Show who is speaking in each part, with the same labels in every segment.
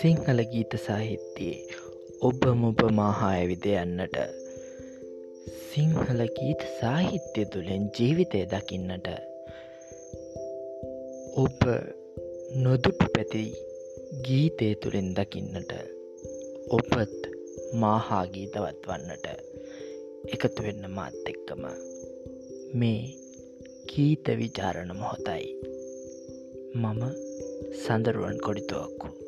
Speaker 1: සිංහල ගීත සාහිත්‍යයේ ඔබ මොබ මාහා ඇවිද යන්නට. සිංහල ගීත සාහිත්‍ය තුළින් ජීවිතය දකින්නට. ඔබ නොදුටු පැති ගීතය තුළින් දකින්නට. ඔබත් මාහා ගීතවත් වන්නට. එකතු වෙන්න මාත් එක්කම මේ කීත විචාරණ මොහොතයි. මම සඳරුවන් කොඩිතුවක්කු.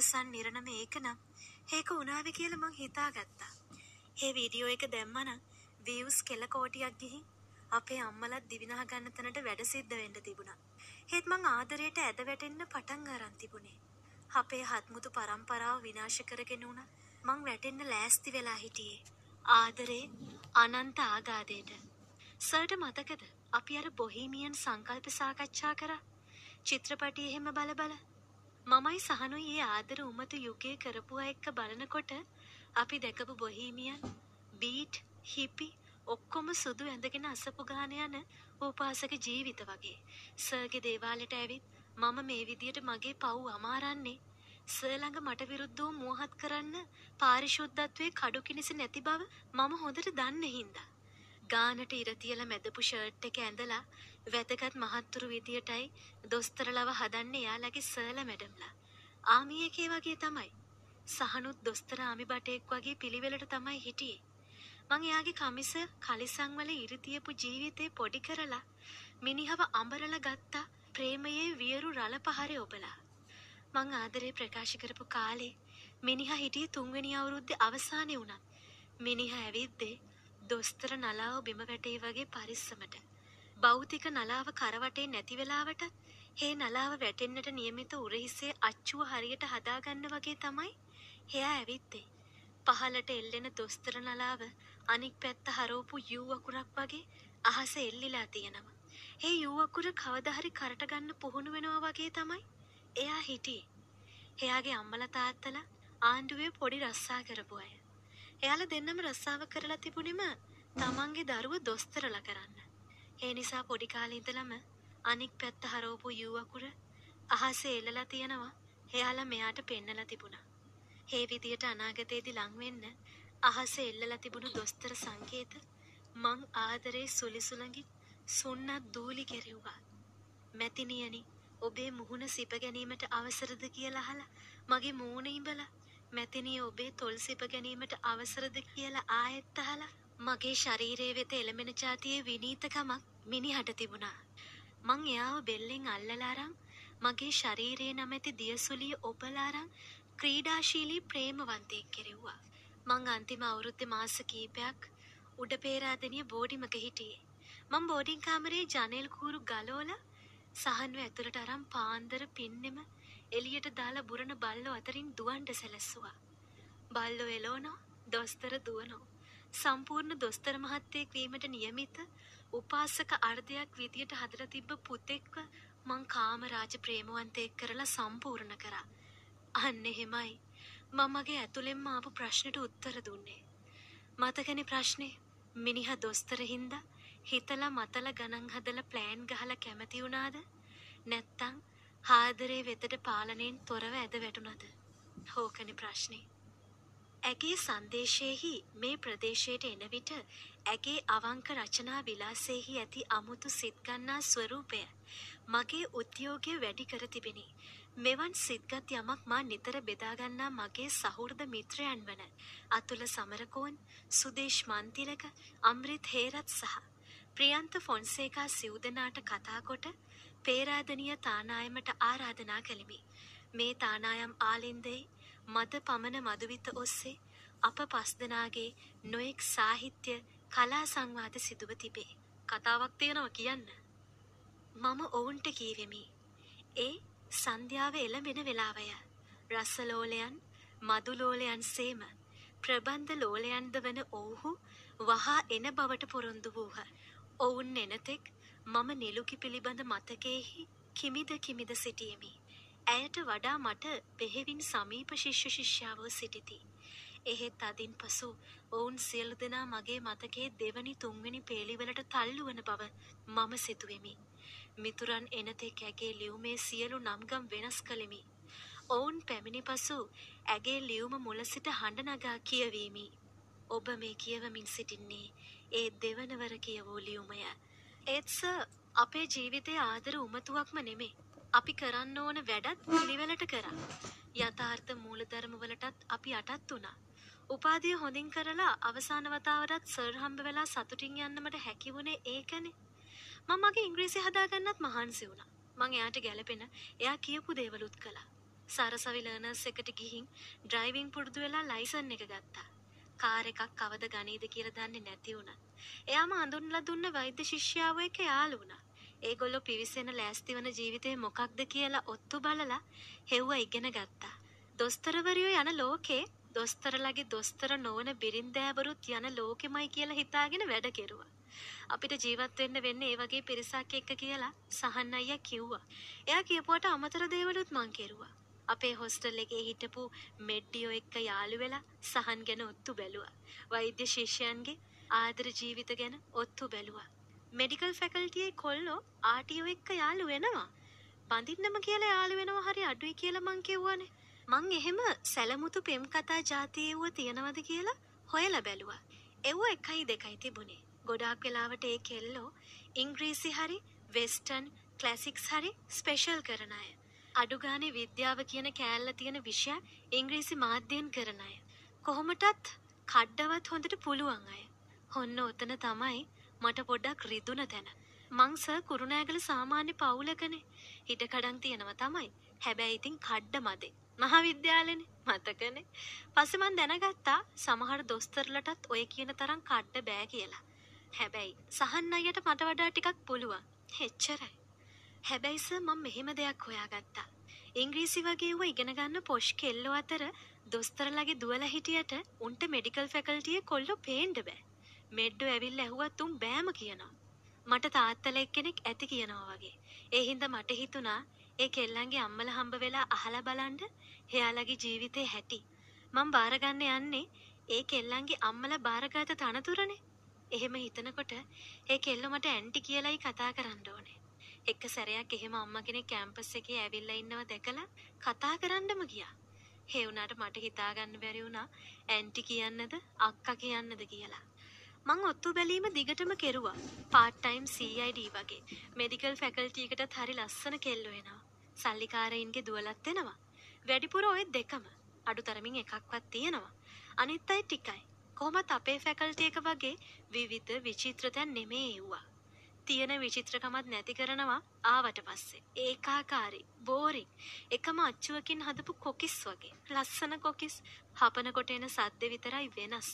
Speaker 2: අවසන් නිරණම ඒක නම් ඒක උනාව කියල මං හිතා ගත්තා. ඒ වීඩියෝ එක දැම්මන වියස් කෙල කෝටියක් ගිහින් අපේ අම්මලත් දිවිනහ ගන්න තැනට වැඩ සිද්ධ වෙන්න තිබුණා. ඒත් මං ආදරයට ඇද වැටෙන්න පටන් අරන් තිබුණේ. අපේ හත්මුතු පරම්පරාව විනාශ කරගෙන වුණ මං වැටෙන්න ලෑස්ති වෙලා හිටියේ. ආදරේ අනන්ත ආගාදයට. සර්ට මතකද අපි අර බොහීමියන් සංකල්ප සාකච්ඡා කර චිත්‍රපටි එහෙම බල බල මමයි සහනුයි ඒ ආදර උමතු යුගය කරපුවා එක්ක බලනකොට අපි දැකපු බොහීමියන් බීට් හිපි ඔක්කොම සුදු ඇඳගෙන අසපු ගාන යන උපාසක ජීවිත වගේ. සර්ගේ දේවාලට ඇවිත් මම මේ විදියට මගේ පව් අමාරන්නේ සර්ළඟ මට විරුද්ධ වූ මුවහත් කරන්න පාරිශුද්ධත්වය කඩු කිනිසි නැති බව මම හොඳට දන්න හින්දා. ගානට ඉරතියල මැදපු ෂර්ට් එක ඇඳලා වැදගත් මහත්තුරු විදියටයි දොස්තරලව හදන්න එයාලගේ සර්ල මැඩම්ලා. ආමිය එකේ වගේ තමයි. සහනුත් දොස්තර ආමි බටෙක් වගේ පිළිවෙලට තමයි හිටියේ. මං එයාගේ කමිස කලිසංවල ඉරිතියපු ජීවිතේ පොඩි කරලා මිනිහව අඹරල ගත්තා ප්‍රේමයේ වියරු රළ පහරය ඔබලා. මං ආදරේ ප්‍රකාශ කරපු කාලේ මිනිහ හිටිය තුන්වෙනි අවුරුද්ද අවසානය වුණත්. මිනිහ ඇවිද්දේ දොස්තර නලාව බිම වැටේ වගේ පරිස්සමට. භෞතික නලාව කරවටේ නැති වෙලාවට හේ නලාව වැටෙන්නට නියමිත උරහිසේ අච්චුව හරියට හදාගන්න වගේ තමයි එයා ඇවිත්තේ. පහලට එල්ලෙන දොස්තර නලාව අනික් පැත්ත හරෝපු යූ අකුරක් වගේ අහස එල්ලිලා තියෙනවා. ඒ යූ අකුර කවදහරි කරටගන්න පුහුණු වෙනවා වගේ තමයි එයා හිටියේ. එයාගේ අම්මල තාත්තල ආණ්ඩුවේ පොඩි රස්සා කරපු අය. එයාල දෙන්නම රස්සාව කරලා තිබුණෙම තමන්ගේ දරුව දොස්තරල කරන්න. ඒ නිසා පොඩි කාලේ ඉඳලම අනික් පැත්ත හරවපු යූ අකුර අහසේ එල්ලලා තියෙනවා එයාලා මෙයාට පෙන්නලා තිබුණා. ඒ විදියට අනාගතයේදී ලං වෙන්න අහසේ එල්ලලා තිබුණු දොස්තර සංකේත මං ආදරේ සුලිසුලඟින් සුන්නත් දූලි කෙරෙව්වා. මැතිනියනි ඔබේ මුහුණ සිප ගැනීමට අවසරද කියලා අහලා මගේ මූණ ඉඹලා මැතිනිය ඔබේ තොල් සිප ගැනීමට අවසරද කියලා ආයෙත් අහලා මගේ ශරීරයේ වෙත එළමෙන જાතියේ විනීතකමක් මිනිහට තිබුණා. මං එයාව බෙල්ලෙන් අල්ලලා අරන් මගේ ශරීරයේ නැමැති දියසුලිය ඔබලා අරන් ක්‍රීඩාශීලී ප්‍රේමවන්තයෙක් කෙරෙව්වා. මං අන්තිම අවුරුද්දේ මාස කීපයක් උඩ පේරාදෙනිය බෝඩිමක හිටියේ. මං බෝඩින් කාමරේ ජනෙල් කූරු ගලෝලා සහන්ව ඇතුළට අරන් පාන්දර පින්නෙම එළියට දාලා බුරණ බල්ලෝ අතරින් දුවන්ට සැලැස්සුවා. බල්ලෝ එලෝනෝ දොස්තර දුවනෝ. සම්පූර්ණ දොස්තර මහත්තයෙක් වීමට නියමිත උපාසක අර්ධයක් විදියට හදලා තිබ්බ පුතෙක්ව මං කාමරාජ ප්‍රේමවන්තයෙක් කරලා සම්පූර්ණ කරා. අන්න එහෙමයි. මමගේ ඇතුළෙන්ම ආපු ප්‍රශ්නෙට උත්තර දුන්නේ. මතකනේ ප්‍රශ්නේ මිනිහා දොස්තර හින්දා හිතලා මතලා ගණන් හදලා ප්ලෑන් ගහලා කැමති වුණාද? නැත්තම් ආදරේ වෙතට පාලනයෙන් තොරව ඇද වැටුණද? හෝකනේ ප්‍රශ්නේ. ඇගේ සංදේශයෙහි මේ ප්‍රදේශයට එන විට ඇගේ අවංක රචනා විලාසයෙහි ඇති අමුතු සිත්ගන්නා ස්වරූපය මගේ උද්‍යෝගය වැඩි කර තිබෙනි. මෙවන් සිත්ගත් යමක් මා නිතර බෙදාගන්නා මගේ සහෘද මිත්‍රයන් වන අතුල සමරකෝන් සුදේශ් මන්තිලක අම්රිත් හේරත් සහ ප්‍රියන්ත ෆොන්සේකා සිව්දනාට කතාකොට පේරාදනිය තානායමට ආරාධනා කළෙමි. මේ තානායම් ආලින්දේ මද පමණ මදුවිත ඔස්සේ අප පස්දනාගේ නොයෙක් සාහිත්‍ය කලා සංවාද සිදුව තිබේ. කතාවක් තියෙනවා කියන්න. මම ඔවුන්ට කීවෙමි. ඒ සන්ධ්‍යාව එළඹෙන වෙලාවය. රස්සලෝලයන් මදුලෝලයන් සේම ප්‍රබන්ධ ලෝලයන්ද වන ඔවුහු වහා එන බවට පොරොන්දු වූහ. ඔවුන් එනතෙක් මම නිලුකි පිළිබඳ මතකයෙහි කිමිද කිමිද සිටියමි. ඇයට වඩා මට බෙහෙවින් සමීප ශිෂ්‍ය ශිෂ්‍යාවෝ සිටිති. එහෙත් අදින් පසු ඔවුන් සියලු දෙනා මගේ මතකයේ දෙවනි තුන්වෙනි පේලිවලට තල්ලු වන බව මම සිතුවෙමි. මිතුරන් එනතෙක් ඇගේ ලියුමේ සියලු නම්ගම් වෙනස් කළෙමි. ඔවුන් පැමිණි පසු ඇගේ ලියුම මුල සිට හඬ නගා කියවීමි. ඔබ මේ කියවමින් සිටින්නේ ඒ දෙවනවර කියවූ ලියුමය. ඒත් සර් අපේ ජීවිතයේ ආදර උමතුවක්ම නෙමේ. අපි කරන්න ඕන වැඩත් පිළිවෙලට කරා. යථාර්ථ මූලධර්මවලටත් අපි යටත් වුණා. උපාධිය හොඳින් කරලා අවසාන වතාවටත් සර් හම්බ වෙලා සතුටින් යන්න මට හැකි වුණේ ඒකනේ. මම මගේ ඉංග්‍රීසි හදාගන්නත් මහන්සි වුණා. මං එයාට ගැළපෙන එයා කියපු දේවලුත් කළා. සරසවි ලර්නර්ස් එකට ගිහින් ඩ්‍රයිවිං පුරුදු වෙලා ලයිසන් එක ගත්තා. කාර් එකක් කවද ගනීද කියලා දන්නේ නැති වුණා. එයාම හඳුන්ලා දුන්න වෛද්‍ය ශිෂ්‍යාව එක්ක යාළු වුණා. ඒගොල්ලෝ පිවිසෙන ලෑස්ති වන ජීවිතේ මොකක්ද කියලා ඔත්තු බලලා හෙව්ව ඉගෙන ගත්තා. දොස්තරවරියෝ යන ලෝකේ දොස්තරලගේ දොස්තර නොවන බිරින්දෑවරුත් යන ලෝකෙමයි කියලා හිතාගෙන වැඩ කෙරුවා. අපිට ජීවත් වෙන්න වෙන්නේ ඒ වගේ පිරිසක් එක්ක කියලා සහන් අයියා කිව්වා. එයා කියපුවට අමතර දේවලුත් මං කෙරුවා. අපේ හොස්ටල් එකේ හිටපු මෙඩ්ඩියෝ එක්ක යාළු වෙලා සහන් ගැන ඔත්තු බැලුවා. වෛද්‍ය ශිෂ්‍යයන්ගේ ආදර ජීවිත ගැන ඔත්තු බැලුවා. මෙඩිකල් ෆැකල්ටියේ කොල්ලෝ ආටියෝ එක්ක යාළු වෙනවා. බඳින්නම කියලා යාළු වෙනවා හරි අඩුයි කියලා මං කිව්වනේ. මං එහෙම සැලමුතු පෙම් කතා ජාතියව්ව තියෙනවද කියලා හොයලා බැලුවා. එව්ව එකයි දෙකයි තිබුණේ. ගොඩාක් වෙලාවට ඒ කෙල්ලෝ ඉංග්‍රීසි හරි වෙස්ටර්න් ක්ලාසික්ස් හරි ස්පෙෂල් කරන අය. අඩු ගානේ විද්‍යාව කියන කෑල්ල තියෙන විෂය ඉංග්‍රීසි මාධ්‍යයෙන් කරන අය. කොහොමටත් කඩ්ඩවත් හොඳට පුළුවන් අය. හොන්න ඔතන තමයි මට පොඩ්ඩක් රිදුන තැන. මං සර් කුරුණෑගල සාමාන්‍ය පවුලකනේ. හිටකඩම් තියෙනවා තමයි. හැබැයි ඉතින් කඩ්ඩ මදේ. මහාවිද්‍යාලෙනේ මතකනේ. පස්සේ මං දැනගත්තා සමහර දොස්තරලටත් ඔය කියන තරම් කඩ බෑ කියලා. හැබැයි සහන් අයියට මට වඩා ටිකක් පුළුවන්. එච්චරයි. හැබැයි සර් මම මෙහෙම දෙයක් හොයාගත්තා. ඉංග්‍රීසි වගේ ඌ ඉගෙන ගන්න පොෂ් කෙල්ලෝ අතර දොස්තරලගේ දුවලා හිටියට උන්ට මෙඩිකල් ෆැකල්ටියේ කොල්ලෝ පේන්න බෑ. මෙඩ්ඩෝ ඇවිල්ලා ඇහුවත් උන් බෑම කියනවා. මට තාත්තලා එක්කෙනෙක් ඇති කියනවා වගේ. ඒ හින්දා මට හිතුණා ඒ කෙල්ලන්ගේ අම්මලා හම්බ වෙලා අහලා බලන්න එයාලගේ ජීවිතේ හැටි. මං බාරගන්න යන්නේ ඒ කෙල්ලන්ගේ අම්මලා බාරගත තනතුරනේ. එහෙම හිතනකොට ඒ කෙල්ල මට ඇන්ටි කියලායි කතා කරන්න ඕනේ. එක සැරයක් එහෙම අම්මා කෙනෙක් කැම්පස් එකේ ඇවිල්ලා ඉන්නව දැකලා කතා කරන්නම ගියා. ඒ වුණාට මට හිතාගන්න බැරි වුණා ඇන්ටි කියන්නද අක්කා කියන්නද කියලා. මං ඔත්තු බැලීම දිගටම කෙරුවා. පාර්ට් ටයිම් CID වගේ. මෙඩිකල් ෆැකල්ටි එකටත් හරි ලස්සන කෙල්ලෝ එනවා. සල්ලිකාරයින්ගේ දුවලත් එනවා. වැඩිපුර ඔය දෙකම අඩු තරමින් එකක්වත් තියෙනවා. අනිත් අයි ටිකයි. කොහොමත් අපේ ෆැකල්ටි එක වගේ විවිධ විචිත්‍ර තැන් නෙමේ එව්වා. තියෙන විචිත්‍රකමත් නැති කරනවා ආවට පස්සේ. ඒකාකාරී, බෝරිං. එකම අච්චුවකින් හදපු කොකිස් වගේ. ලස්සන කොකිස් හපනකොට එන සද්ද විතරයි වෙනස්.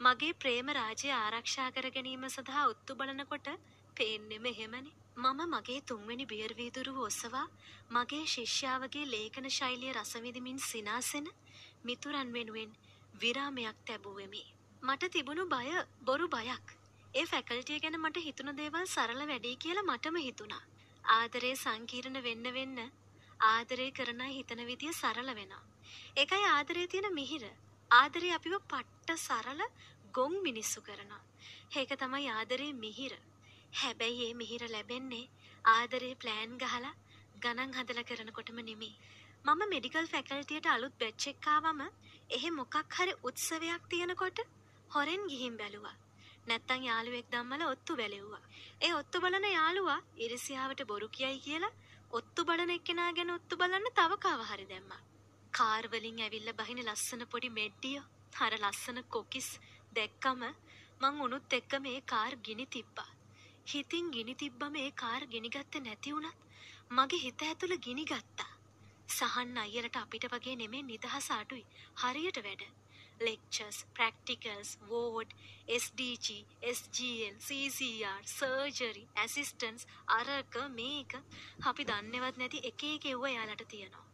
Speaker 2: මගේ ප්‍රේම රාජ්‍ය ආරක්ෂා කර ගැනීම සඳහා ඔත්තු බලනකොට පේන්නෙම එහෙමනේ. මම මගේ තුන්වෙනි බියර් වීදුරුව ඔසවා මගේ ශිෂ්‍යාවගේ ලේඛන ශෛලිය රසවිඳමින් සිනාසෙන මිතුරන් වෙනුවෙන් විරාමයක් තැබුවෙමි. මට තිබුණු බය බොරු බයක්. ඒ ෆැකල්ටිය ගැන මට හිතුණු දේවල් සරල වැඩි කියලා මටම හිතුණා. ආදරේ සංකීර්ණ වෙන්න වෙන්න ආදරේ කරන හිතන විදිය සරල වෙනවා. ඒකයි ආදරේ තියෙන මිහිර. ආදරේ අපිව පට්ට සරල ගොන් මිනිස්සු කරනවා. ඒක තමයි ආදරේ මිහිර. හැබැයි ඒ මිහිර ලැබෙන්නේ ආදරේ ප්ලෑන් ගහලා ගණන් හදලා කරනකොටම නෙමෙයි. මම මෙඩිකල් ෆැකල්ටියට අලුත් බැච් එකක් ආවම එහෙ මොකක් හරි උත්සවයක් තියෙනකොට හොරෙන් ගිහින් බැලුවා. නැත්තම් යාළුවෙක් ධම්මලා ඔත්තු බැලෙව්වා. ඒ ඔත්තු බලන යාළුවා ඉරිසියාවට බොරු කියයි කියලා ඔත්තු බලන එක්කෙනා ගැන ඔත්තු බලන්න තව කාව හරි දැම්මා. කාර් වලින් ඇවිල්ලා බහින ලස්සන පොඩි මෙඩ්ඩිය, අර ලස්සන කොකිස් දැක්කම මං උනුත් එක්ක මේ කාර් ගිනි තිබ්බා. හිතින් ගිනි තිබ්බම ඒ කාර් ගෙනිගත්තේ නැති වුණත් මගේ හිත ඇතුළ ගිනි ගත්තා. සහන් අයියලට අපිට වගේ නෙමේ නිදහස අඩුයි. හරියට වැඩ. lectures, practicals, ward, SDG, SGL, CCR, surgery, assistance, අරක මේක අපි දන්නේවත් නැති එක එක එව්ව යාලට තියෙනවා.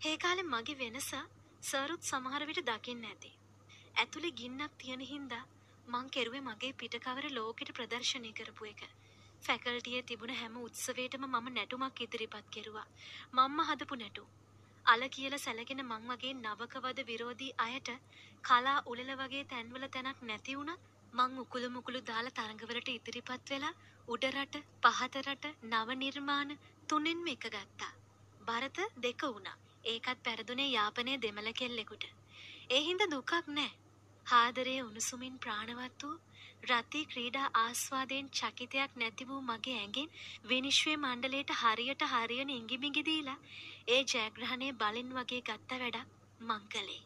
Speaker 2: ඒ කාලේ මගේ වෙනස සරුත් සමහර විට දකින්න ඇති. ඇතුලේ ගින්නක් තියෙන හින්දා මං කෙරුවේ මගේ පිටකවර ලෝකෙට ප්‍රදර්ශනය කරපු එක. ෆැකල්ටියේ තිබුණ හැම උත්සවයටම මම නැටුමක් ඉදිරිපත් කෙරුවා. මම්ම හදපු නැටුම්. අල කියල සැලගෙන මං වගේ නවකවද විරෝධී අයට කලා උලල වගේ තැන්වල තැනක් නැති වුණත් මං උකුළු මුකුළු දාලා තරඟවලට ඉදිරිපත් වෙලා උඩරට පහතරට නව නිර්මාණ තුනෙන්ම එක ගත්තා. භරත දෙක වුණා. ඒකත් පැරදුනේ යාපනය දෙමළ කෙල්ලෙකුට. ඒ හින්දා දුකක් නෑ. හාදරයේ උණුසුමින් ප්‍රාණවත් වූ රති ක්‍රීඩා ආස්වාදයෙන් චකිතයක් නැති වූ මගේ ඇඟෙන් විනිශ්වය මණ්ඩලයට හරියට හරියන ඉඟිබිඟි දීලා ඒ ජයග්‍රහණය බලින් වගේ ගත්ත වැඩක් මං කළේ.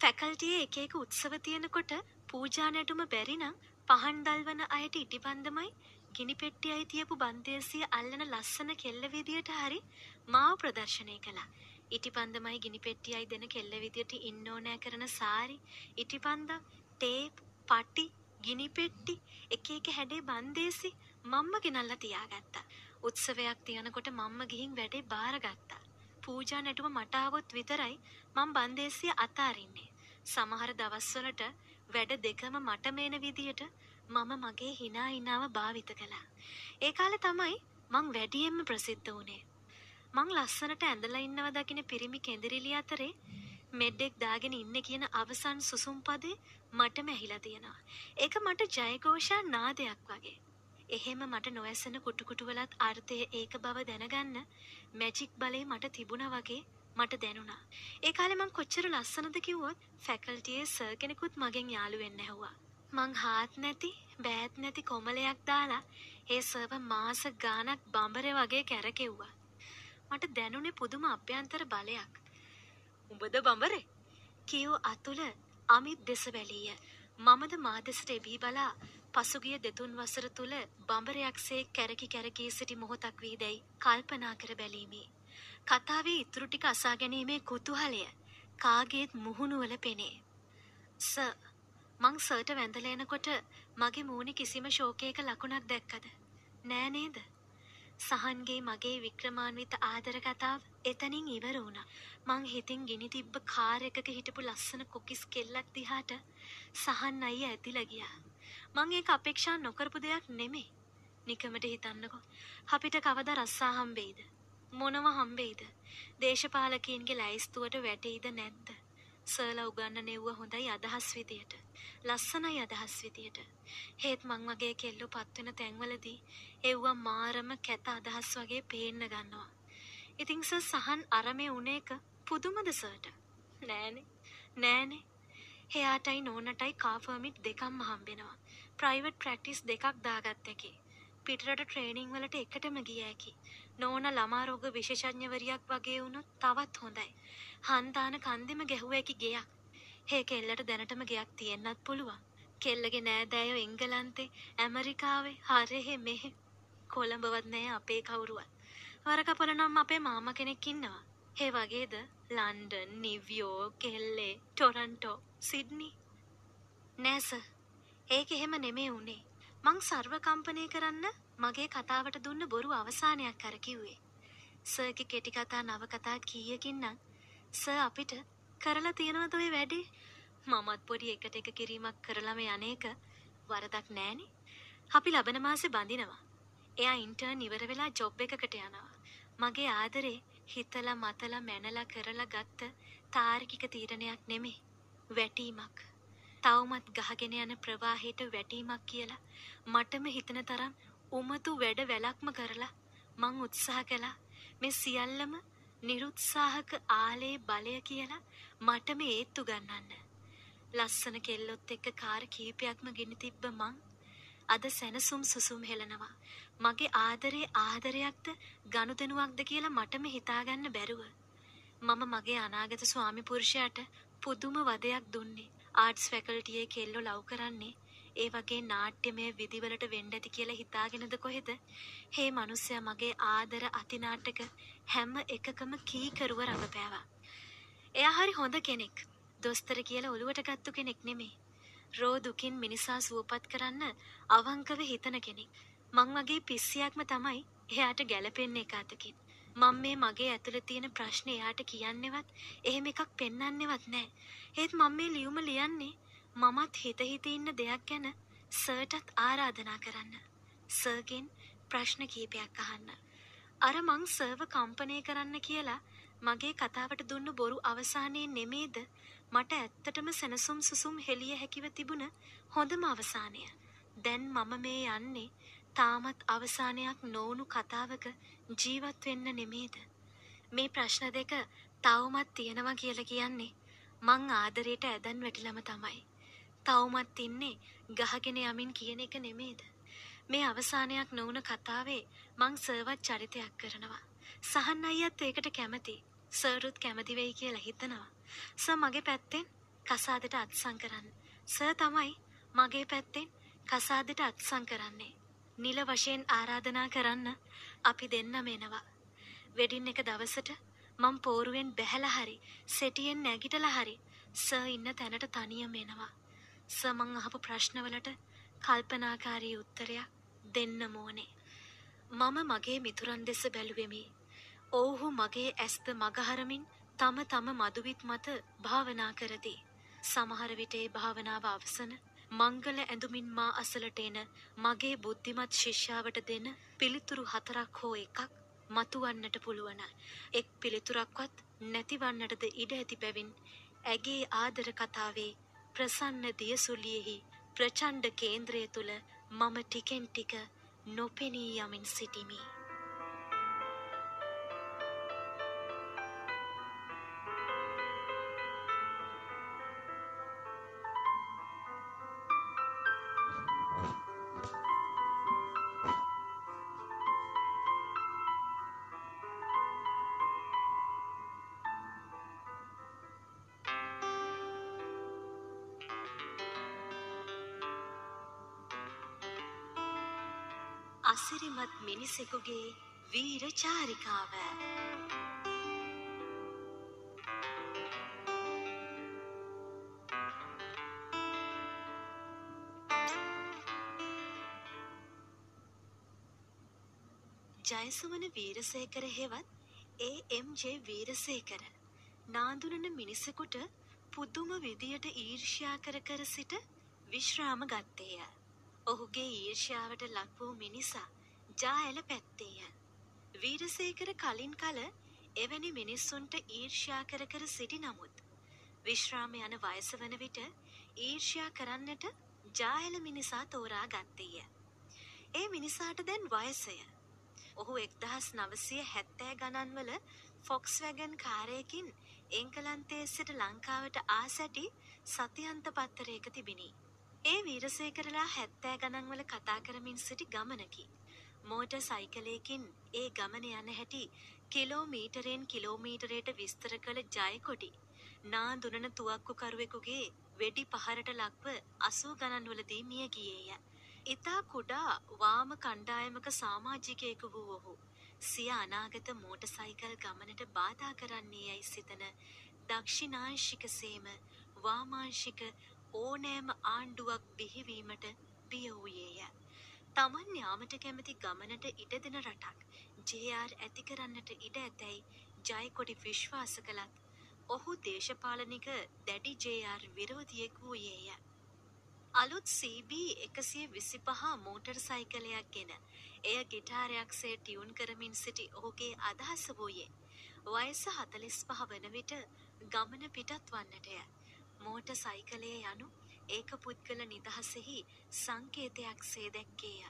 Speaker 2: ෆැකල්ටියේ එක එක උත්සව තියෙනකොට පූජා නැටුම බැරි නම් පහන් දල්වන අයට ඉටිපන්දමයි ගිනි පෙට්ටියයි තියපු බන්දේසිය අල්ලන ලස්සන කෙල්ල විදියට හරි මාව ප්‍රදර්ශනය කළා. ඉටිපන්දමයි ගිනි පෙට්ටියයි දෙන කෙල්ල විදියට ඉන්න ඕනෑ කරන සාරි, ඉටිපන්දම්, ටේප්, පටි, ගිනි පෙට්ටි, එක එක හැඩේ බන්දේසි මම්ම ගෙනල්ලා තියාගත්තා. උත්සවයක් තියනකොට මම්ම ගිහින් වැඩේ බාරගත්තා. පූජා නැටුම මට ආවොත් විතරයි මම බන්දේසිය අතාරින්නේ. සමහර දවස්වලට වැඩ දෙකම මට මේන විදියට මම මගේ හිනා හිනාව භාවිත කළා. ඒ කාලේ තමයි මං වැඩියෙන්ම ප්‍රසිද්ධ වුණේ. මං ලස්සනට ඇඳලා ඉන්නව දකින පිරිමි කෙඳිරිලි අතරේ මෙඩ්ඩෙක් දාගෙන ඉන්න කියන අවසන් සුසුම් පදේ මටම ඇහිලා තියෙනවා. ඒක මට ජයഘോഷා නාදයක් වගේ. එහෙම මට නොඇසෙන කුටුකුටුවලත් අර්ථය ඒක බව දැනගන්න මැජික් බලේ මට තිබුණා වගේ මට දැනුණා. ඒ කාලේ මං කොච්චර ලස්සනද කිව්වොත් ෆැකල්ටියේ සර් කෙනෙකුත් මගෙන් යාළු වෙන්න ඇහුවා. මං හාත් නැති බෑත් නැති කොමලයක් දාලා ඒ සර්ව මාස ගානක් බඹරේ වගේ කැරකෙව්වා. මට දැනුනේ පුදුම අභ්‍යන්තර බලයක්. උඹද බඹරේ? කියෝ අතුල අමිත් දෙස බැලීය. මමද මා දෙසට එබී බලා පසුගිය දෙතුන් වසර තුල බඹරයක්සේ කැරකි කැරකී සිටි මොහොතක් වී දැයි කල්පනා කර බැලීමේ. කතාවේ ඉතුරු ටික අසා ගැනීමේ කුතුහලය කාගේත් මුහුණුවල පෙනේ. ස මං සර්ට වැඳලා එනකොට මගේ මූණේ කිසිම ශෝකයක ලකුණක් දැක්කද? නෑ නේද? සහන්ගේ මගේ වික්‍රමාන්විත ආදර කතාව එතනින් ඉවර වුණා. මං හිතින් ගිනි තිබ්බ කාර් එකක හිටපු ලස්සන කොකිස් කෙල්ලක් දිහාට සහන් අයියා ඇදිලා ගියා. මං ඒක අපේක්ෂා නොකරපු දෙයක් නෙමෙයි. නිකමට හිතන්නකෝ. අපිට කවදා රස්සා හම්බෙයිද? මොනව හම්බෙයිද? දේශපාලකීන්ගේ ලැයිස්තුවට වැටෙයිද නැද්ද? සර්ලා උගන්න නෙව්ව හොඳයි අදහස් විදියට. ලස්සනයි අදහස් විදියට. හේත් මං වගේ කෙල්ලෝ පත්වෙන තැන්වලදී එව්වා මාරම කැත අදහස් වගේ පේන්න ගන්නවා. ඉතිං සර් සහන් අරමේ උන එක පුදුමද සර්ට? නෑනේ. නෑනේ. එයාටයි නෝනටයි කාෆර්මිට් දෙකක්ම හම්බෙනවා. ප්‍රයිවට් ප්‍රැක්ටිස් දෙකක් දාගත්ත එකේ. පිටරට ට්‍රේනිං වලට එකටම ගිය හැකි. නෝන ළමා රෝග විශේෂඥවරියක් වගේ වුණොත් තවත් හොඳයි. හන්තාන කන්දෙම ගැහුව හැකි ගෙයක්. ඒ කෙල්ලට දැනටම ගෙයක් තියෙන්නත් පුළුවන්. කෙල්ලගේ නෑදෑයෝ එංගලන්තේ ඇමරිකාවේ හරහෙ මෙහෙ කොළඹවත් නෑ අපේ කවුරුවත්. වරකපොල නම් අපේ මාම කෙනෙක් ඉන්නවා. ඒ වගේද ලන්ඩන්, නිව්යෝර්ක්, කෙල්ලේ, ටොරන්ටෝ, සිඩ්නි. නෑ සර්. ඒක එහෙම නෙමෙයි උනේ. මං සර්ව කම්පනය කරන්න මගේ කතාවට දුන්න බොරු අවසානයක් කර කිව්වේ. සර්ගේ කෙටි කතා නවකතා කීයකින් නම් සර් අපිට කරලා තියෙනවද ඔය වැඩේ? මමත් පොඩි එකට එක කිරීමක් කරලම යන්නේක වරදක් නෑනේ. අපි ලබන මාසේ බඳිනවා. එයා ඉන්ටර්න් ඉවර වෙලා ජොබ් එකකට යනවා. මගේ ආදරේ හිතලා මතලා මැනලා කරලා ගත්ත තාර්කික තීරණයක් නෙමෙයි. වැටීමක්. තවමත් ගහගෙන යන ප්‍රවාහයට වැටීමක් කියලා මටම හිතන තරම් උමතු වැඩ වැලක්ම කරලා මං උත්සාහ කළා මේ සියල්ලම නිරුත්සාහක ආලේ බලය කියලා මටම ඒත්තු ගන්නන්න. ලස්සන කෙල්ලොත් එක්ක කාර් කීපයක්ම ගෙන තිබ්බ මං අද සැනසුම් සුසුම් හෙලනවා. මගේ ආදරේ ආදරයක්ද ගනුදෙනුවක්ද කියලා මටම හිතාගන්න බැරුව. මම මගේ අනාගත ස්වාමි පුරුෂයාට පුදුම වදයක් දුන්නේ. ආර්ට්ස් ෆැකල්ටියේ කෙල්ලෝ ලව් කරන්නේ ඒ වගේ නාට්‍යමය විදිවලට වෙන්න ඇති කියලා හිතාගෙනද කොහෙද? හේ මිනිස්සයා මගේ ආදර අතිනාටක හැම එකකම කීකරුව රඟපෑවා. එයා හරි හොඳ කෙනෙක්. දොස්තර කියලා ඔලුවට ගත්තු කෙනෙක් නෙමෙයි. රෝ දුකින් මිනිසා සුවපත් කරන්න අවංකව හිතන කෙනෙක්. මං වගේ පිස්සියක්ම තමයි එයාට ගැලපෙන්නේ එක අතකින්. මම මේ මගේ ඇතුළේ තියෙන ප්‍රශ්නේ එයාට කියන්නෙවත් එහෙම එකක් පෙන්වන්නෙවත් නැහැ. ඒත් මම මේ ලියුම ලියන්නේ මමත් හිත හිත ඉන්න දෙයක් ගැන සර්ටත් ආරාධනා කරන්න. සර්ගෙන් ප්‍රශ්න කීපයක් අහන්න. අර මං සර්ව කම්පණය කරන්න කියලා මගේ කතාවට දුන්නු බොරු අවසානයේ නෙමේද මට ඇත්තටම සැනසුම් සුසුම් හෙළිය හැකිව තිබුණ හොඳම අවසානය. දැන් මම මේ යන්නේ තාමත් අවසානයක් නොවුණු කතාවක ජීවත් වෙන්න නෙමේද. මේ ප්‍රශ්න දෙක තවමත් තියෙනවා කියලා කියන්නේ මං ආදරයට ඇදන් වැටිලම තමයි. තවමත් ඉන්නේ ගහගෙන යමින් කියන එක නෙමේද. මේ අවසානයක් නොවුන කතාවේ මං සර්වත් චරිතයක් කරනවා. සහන් අයියත් ඒකට කැමති. සර්රුත් කැමති වෙයි කියලා හිතනවා. සර් මගේ පැත්තෙන් කසාදට අත්සන් කරන්න. සර් තමයි මගේ පැත්තෙන් කසාදට අත්සන් කරන්නේ. නිල වශයෙන් ආරාධනා කරන්න අපි දෙන්නම එනවා. වෙඩින් එක දවසට මං පෝරුවෙන් බැහැලා හරි සෙටියෙන් නැගිටලා හරි සර් ඉන්න තැනට තනියම එනවා. සර් මං අහපු ප්‍රශ්නවලට කල්පනාකාරී උත්තරයක් දෙන්න ඕනේ. මම මගේ මිතුරන් දෙස බැලුවෙමි. ඔවුහු මගේ ඇස්ත මගහරමින් තම තම මදුවිත් මත භාවනා කරති. සමහර විට ඒ භාවනාව අවසන මංගල ඇඳුමින් මා අසලට එන මගේ බුද්ධිමත් ශිෂ්‍යාවට දෙන පිළිතුරු හතරක් හෝ එකක් මතුවන්නට පුළුවන. එක් පිළිතුරක්වත් නැතිවන්නටද ඉඩ ඇති බැවින් ඇගේ ආදර කතාවේ ප්‍රසන්න දියසුලියෙහි ප්‍රචණ්ඩ කේන්ද්‍රය තුළ මම ටිකෙන් ටික නොපෙනී යමින් සිටිමි. මිනිසෙකුගේ වීර චාරිකාව ජයසුමන වීරසේකර හෙවත් ඒ.එම්.ජේ වීරසේකර නාඳුනන මිනිසෙකුට පුදුම විදියට ඊර්ෂ්‍යා කර කර සිට විශ්‍රාම ගත්තේය. ඔහුගේ ඊර්ෂ්‍යාවට ලක් වූ මිනිසා ජාඇල පැත්තේය. වීරසේකර කලින් කල එවැනි මිනිස්සුන්ට ඊර්ෂ්‍යා කර කර සිටි නමුත්. විශ්‍රාම යන වයස වන විට ඊර්ෂ්‍යා කරන්නට ජාඇල මිනිසා තෝරා ගත්තේය. ඒ මිනිසාට දැන් වයසය. ඔහු එක්දහස් නවසය හැත්තෑ ගණන්වල ෆොක්ස් වැගන් කාරයකින් එංකලන්තයේ සිට ලංකාවට ආසැටි සතියන්ත පත්තරයක තිබිණි. ඒ වීරසේකරලා හැත්තෑ ගණන්වල කතා කරමින් සිටි ගමනකි. මෝට සයිකලයකින් ඒ ගමන යන හැටි කිලෝමීටරෙන් කිලෝමීටරයට විස්තර කළ ජයකොඩි. නා දුනන තුවක්කුකරුවෙකුගේ වෙඩි පහරට ලක්ව අසූ ගණන්වලදී මිය ගියේය. ඉතා කුඩා වාම කණ්ඩායමක සාමාජිකයෙකු වූ ඔහු. සිය අනාගත මෝට සයිකල් ගමනට බාධා කරන්නේ යැයි සිතන දක්ෂිනාංශිකසේම වාමාංශික ඕනෑම ආණ්ඩුවක් බිහිවීමට බිය වූයේය. තමන් යාමට කැමති ගමනට ඉඩ දෙන රටක් ජR ඇති කරන්නට ඉඩ ඇතැයි ජයකොඩි විශ්වාස කළත් ඔහු දේශපාලනික දැඩි ජR විරෝධියෙක් වූයේය. අලුත් CB එකසිය විසිපහ මෝටර් සයිකලයක් ගෙන එය ගිටාරයක්සේ ටියුන් කරමින් සිටි ඔහුගේ අදහස වූයේ. වයස හතලිස් පහ වන විට ගමන පිටත් වන්නටය. මෝට සයිකලය යනු ඒක පුද්ගල නිදහසෙහි සංකේතයක් සේ දැක්කේය.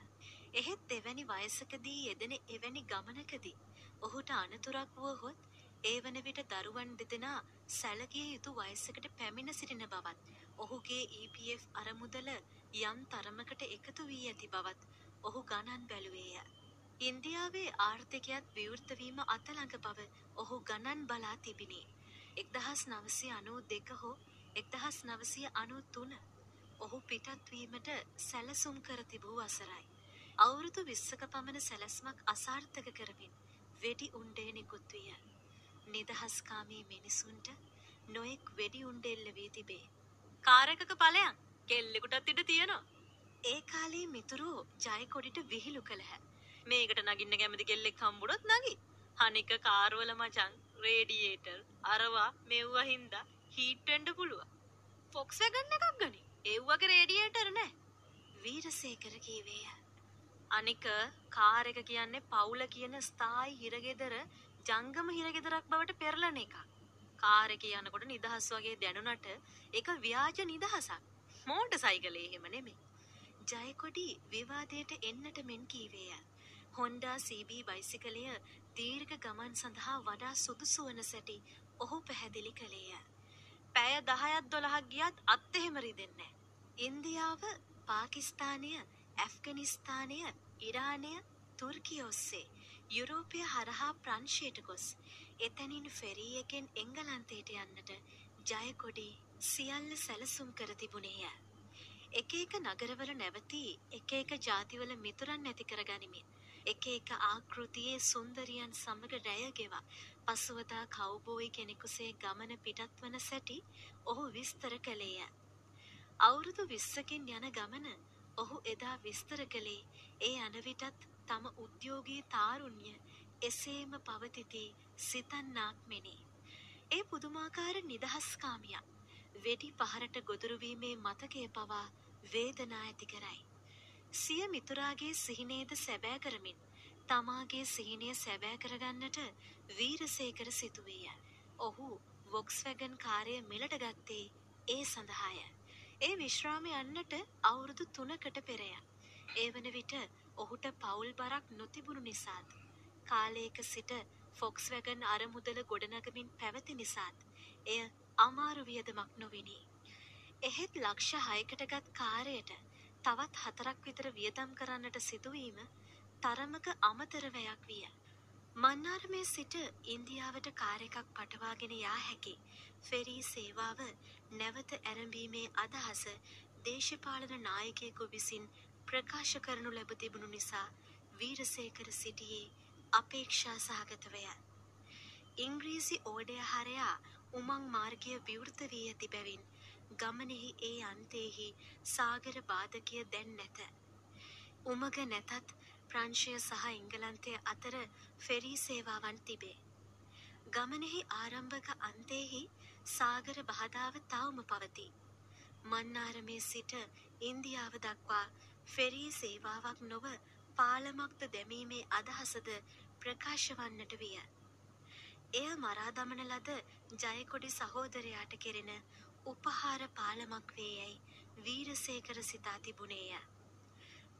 Speaker 2: එහෙත් එවැනි වයසකදී යෙදෙන එවැනි ගමනකදී ඔහුට අනතුරක් වුවහොත් ඒ වන විට දරුවන් දෙදෙනා සැලකිය යුතු වයසකට පැමිණ සිටින බවත් ඔහුගේ EPF අරමුදල යම් තරමකට එකතු වී ඇති බවත් ඔහු ගණන් බැලුවේය. ඉන්දියාවේ ආර්ථිකයත් විවෘතවීම අතළඟ බව ඔහු ගණන් බලා තිබිණි. එක්දහස් නවසය අනූ දෙක හෝ එක්දහස් නවසය අනු තුන ඔහු පිටත්වීමට සැලසුම් කර තිබූ අසරයි. අවුරුදු විස්සක පමණ සැලස්මක් අසාර්ථක කරමින් වෙඩි උන්ඩේ නිකුත් විය. නිදහස්කාමී මිනිසුන්ට නොෙක් වෙඩි උන්ඩෙල්ල වී තිබේ. කාරකක පලයන් කෙල්ලෙකුටත් ඉට තියෙනවා. ඒ කාලේ මිතුරෝ ජයකොඩිට විහිළු කළහැ. මේකට නගින්න කැමති කෙල්ලෙක් හම්බුඩොත් නගි. හනික කාර්වල මචං රේඩියේටර් අරවා මෙව්ව හින්දා හීට්ටෙන්ඩ පුළුව ෆොක්ස් වැගන්න එකක් ගනි එව්වගේ රේඩියේටර් නෑ වීරසේකර කීවේය අනික කාර එක කියන්නේ පවුල කියන ස්ථායි හිරගෙදර ජංගම හිරගෙදරක් බවට පෙරලන එක. කාර් එකේ යනකොට නිදහස් වගේ දැනුණට ඒක ව්‍යාජ නිදහසක්. මෝටර් සයිකලේ එහෙම නෙමෙයි. ජයකොඩි විවාදයට එන්නට මෙන් කීවේය. හොන්ඩා CB බයිසිකලය දීර්ඝ ගමන් සඳහා වඩා සුදුසු වන සැටි ඔහු පැහැදිලි කළේය. පැය 10ක් 12ක් ගියත් අත් එහෙම රිදෙන්නේ ඉන්දියාව, පාකිස්තානය, ඇෆ්ගනිස්තානය, ඉරානය, තුර්කිය ඔස්සේ යුරෝපය හරහා ප්‍රංශයට ගොස් එතැනින් ෆෙරී එකෙන් එංගලන්තයට යන්නට ජයකොඩි සියල්ල සැලසුම් කර තිබුණේය. එක එක නගරවල නැවතී එක එක ජාතිවල මිතුරන් නැති කර ගනිමින් එක එක ආකෘතියේ සුන්දරියන් සමග රැය ගෙවා පසුවදා කව්බෝයි කෙනෙකුසේ ගමන පිටත් වන සැටි ඔහු විස්තර කළේය. අවුරුදු විස්සකින් යන ගමන ඔහු එදා විස්තර කළේ ඒ අනවිටත් තම උද්‍යෝගී තාරුණ්‍ය එසේම පවතිති සිතන්නාක් මෙනි. ඒ පුදුමාකාර නිදහස්කාමියක් වෙඩි පහරට ගොදුරුවීමේ මතකය පවා වේදනා ඇති කරයි. සිය මිතුරාගේ සිහිනේද සැබෑ කරමින් තමාගේ සිහිනය සැබෑ කරගන්නට වීරසේකර සිතුවේය. ඔහු වොක්ස්වැගන් කාරය මිලට ගත්තේ ඒ සඳහාය. ඒ විශ්‍රාම යන්නට අවුරුදු තුනකට පෙරය. ඒ වන විට ඔහුට පවුල් බරක් නොතිබුණු නිසාත්. කාලයක සිට ෆොක්ස්වැගන් අරමුදල ගොඩනගමින් පැවති නිසාත්. එය අමාරු වියදමක් නොවිනි. එහෙත් ලක්ෂ හයකටගත් කාරයට තවත් හතරක් විතර වියදම් කරන්නට සිදුවීම තරමක අමතර වැයක් විය. මන්නාරමේ සිට ඉන්දියාවට කාර් එකක් පටවාගෙන යා හැකි ෆෙරී සේවාව නැවත ඇරඹීමේ අදහස දේශපාලන නායකයෙකු විසින් ප්‍රකාශ කරනු ලැබ තිබුණු නිසා වීරසේකර සිටියේ අපේක්ෂා සහගතවය. ඉංග්‍රීසි ඕඩය හරයා උමං මාර්ගය විවෘත වී ඇති බැවින් ගමනෙහි ඒ අන්තයෙහි සාගර බාධකය දැන් නැත. උමග නැතත් ප්‍රංශය සහ එංගලන්තය අතර ෆෙරී සේවාවන් තිබේ. ගමනෙහි ආරම්භක අන්තයෙහි සාගර බාධාව තවම පවතී. මන්නාරමේ සිට ඉන්දියාව දක්වා ෆෙරී සේවාවක් නොව පාලමක්ද දැමීමේ අදහසද ප්‍රකාශ වන්නට විය. එය මරා දමන ලද ජයකොඩි සහෝදරයාට කෙරෙන උපහාර පාලමක් වේ යැයි වීරසේකර සිතා තිබුණේය.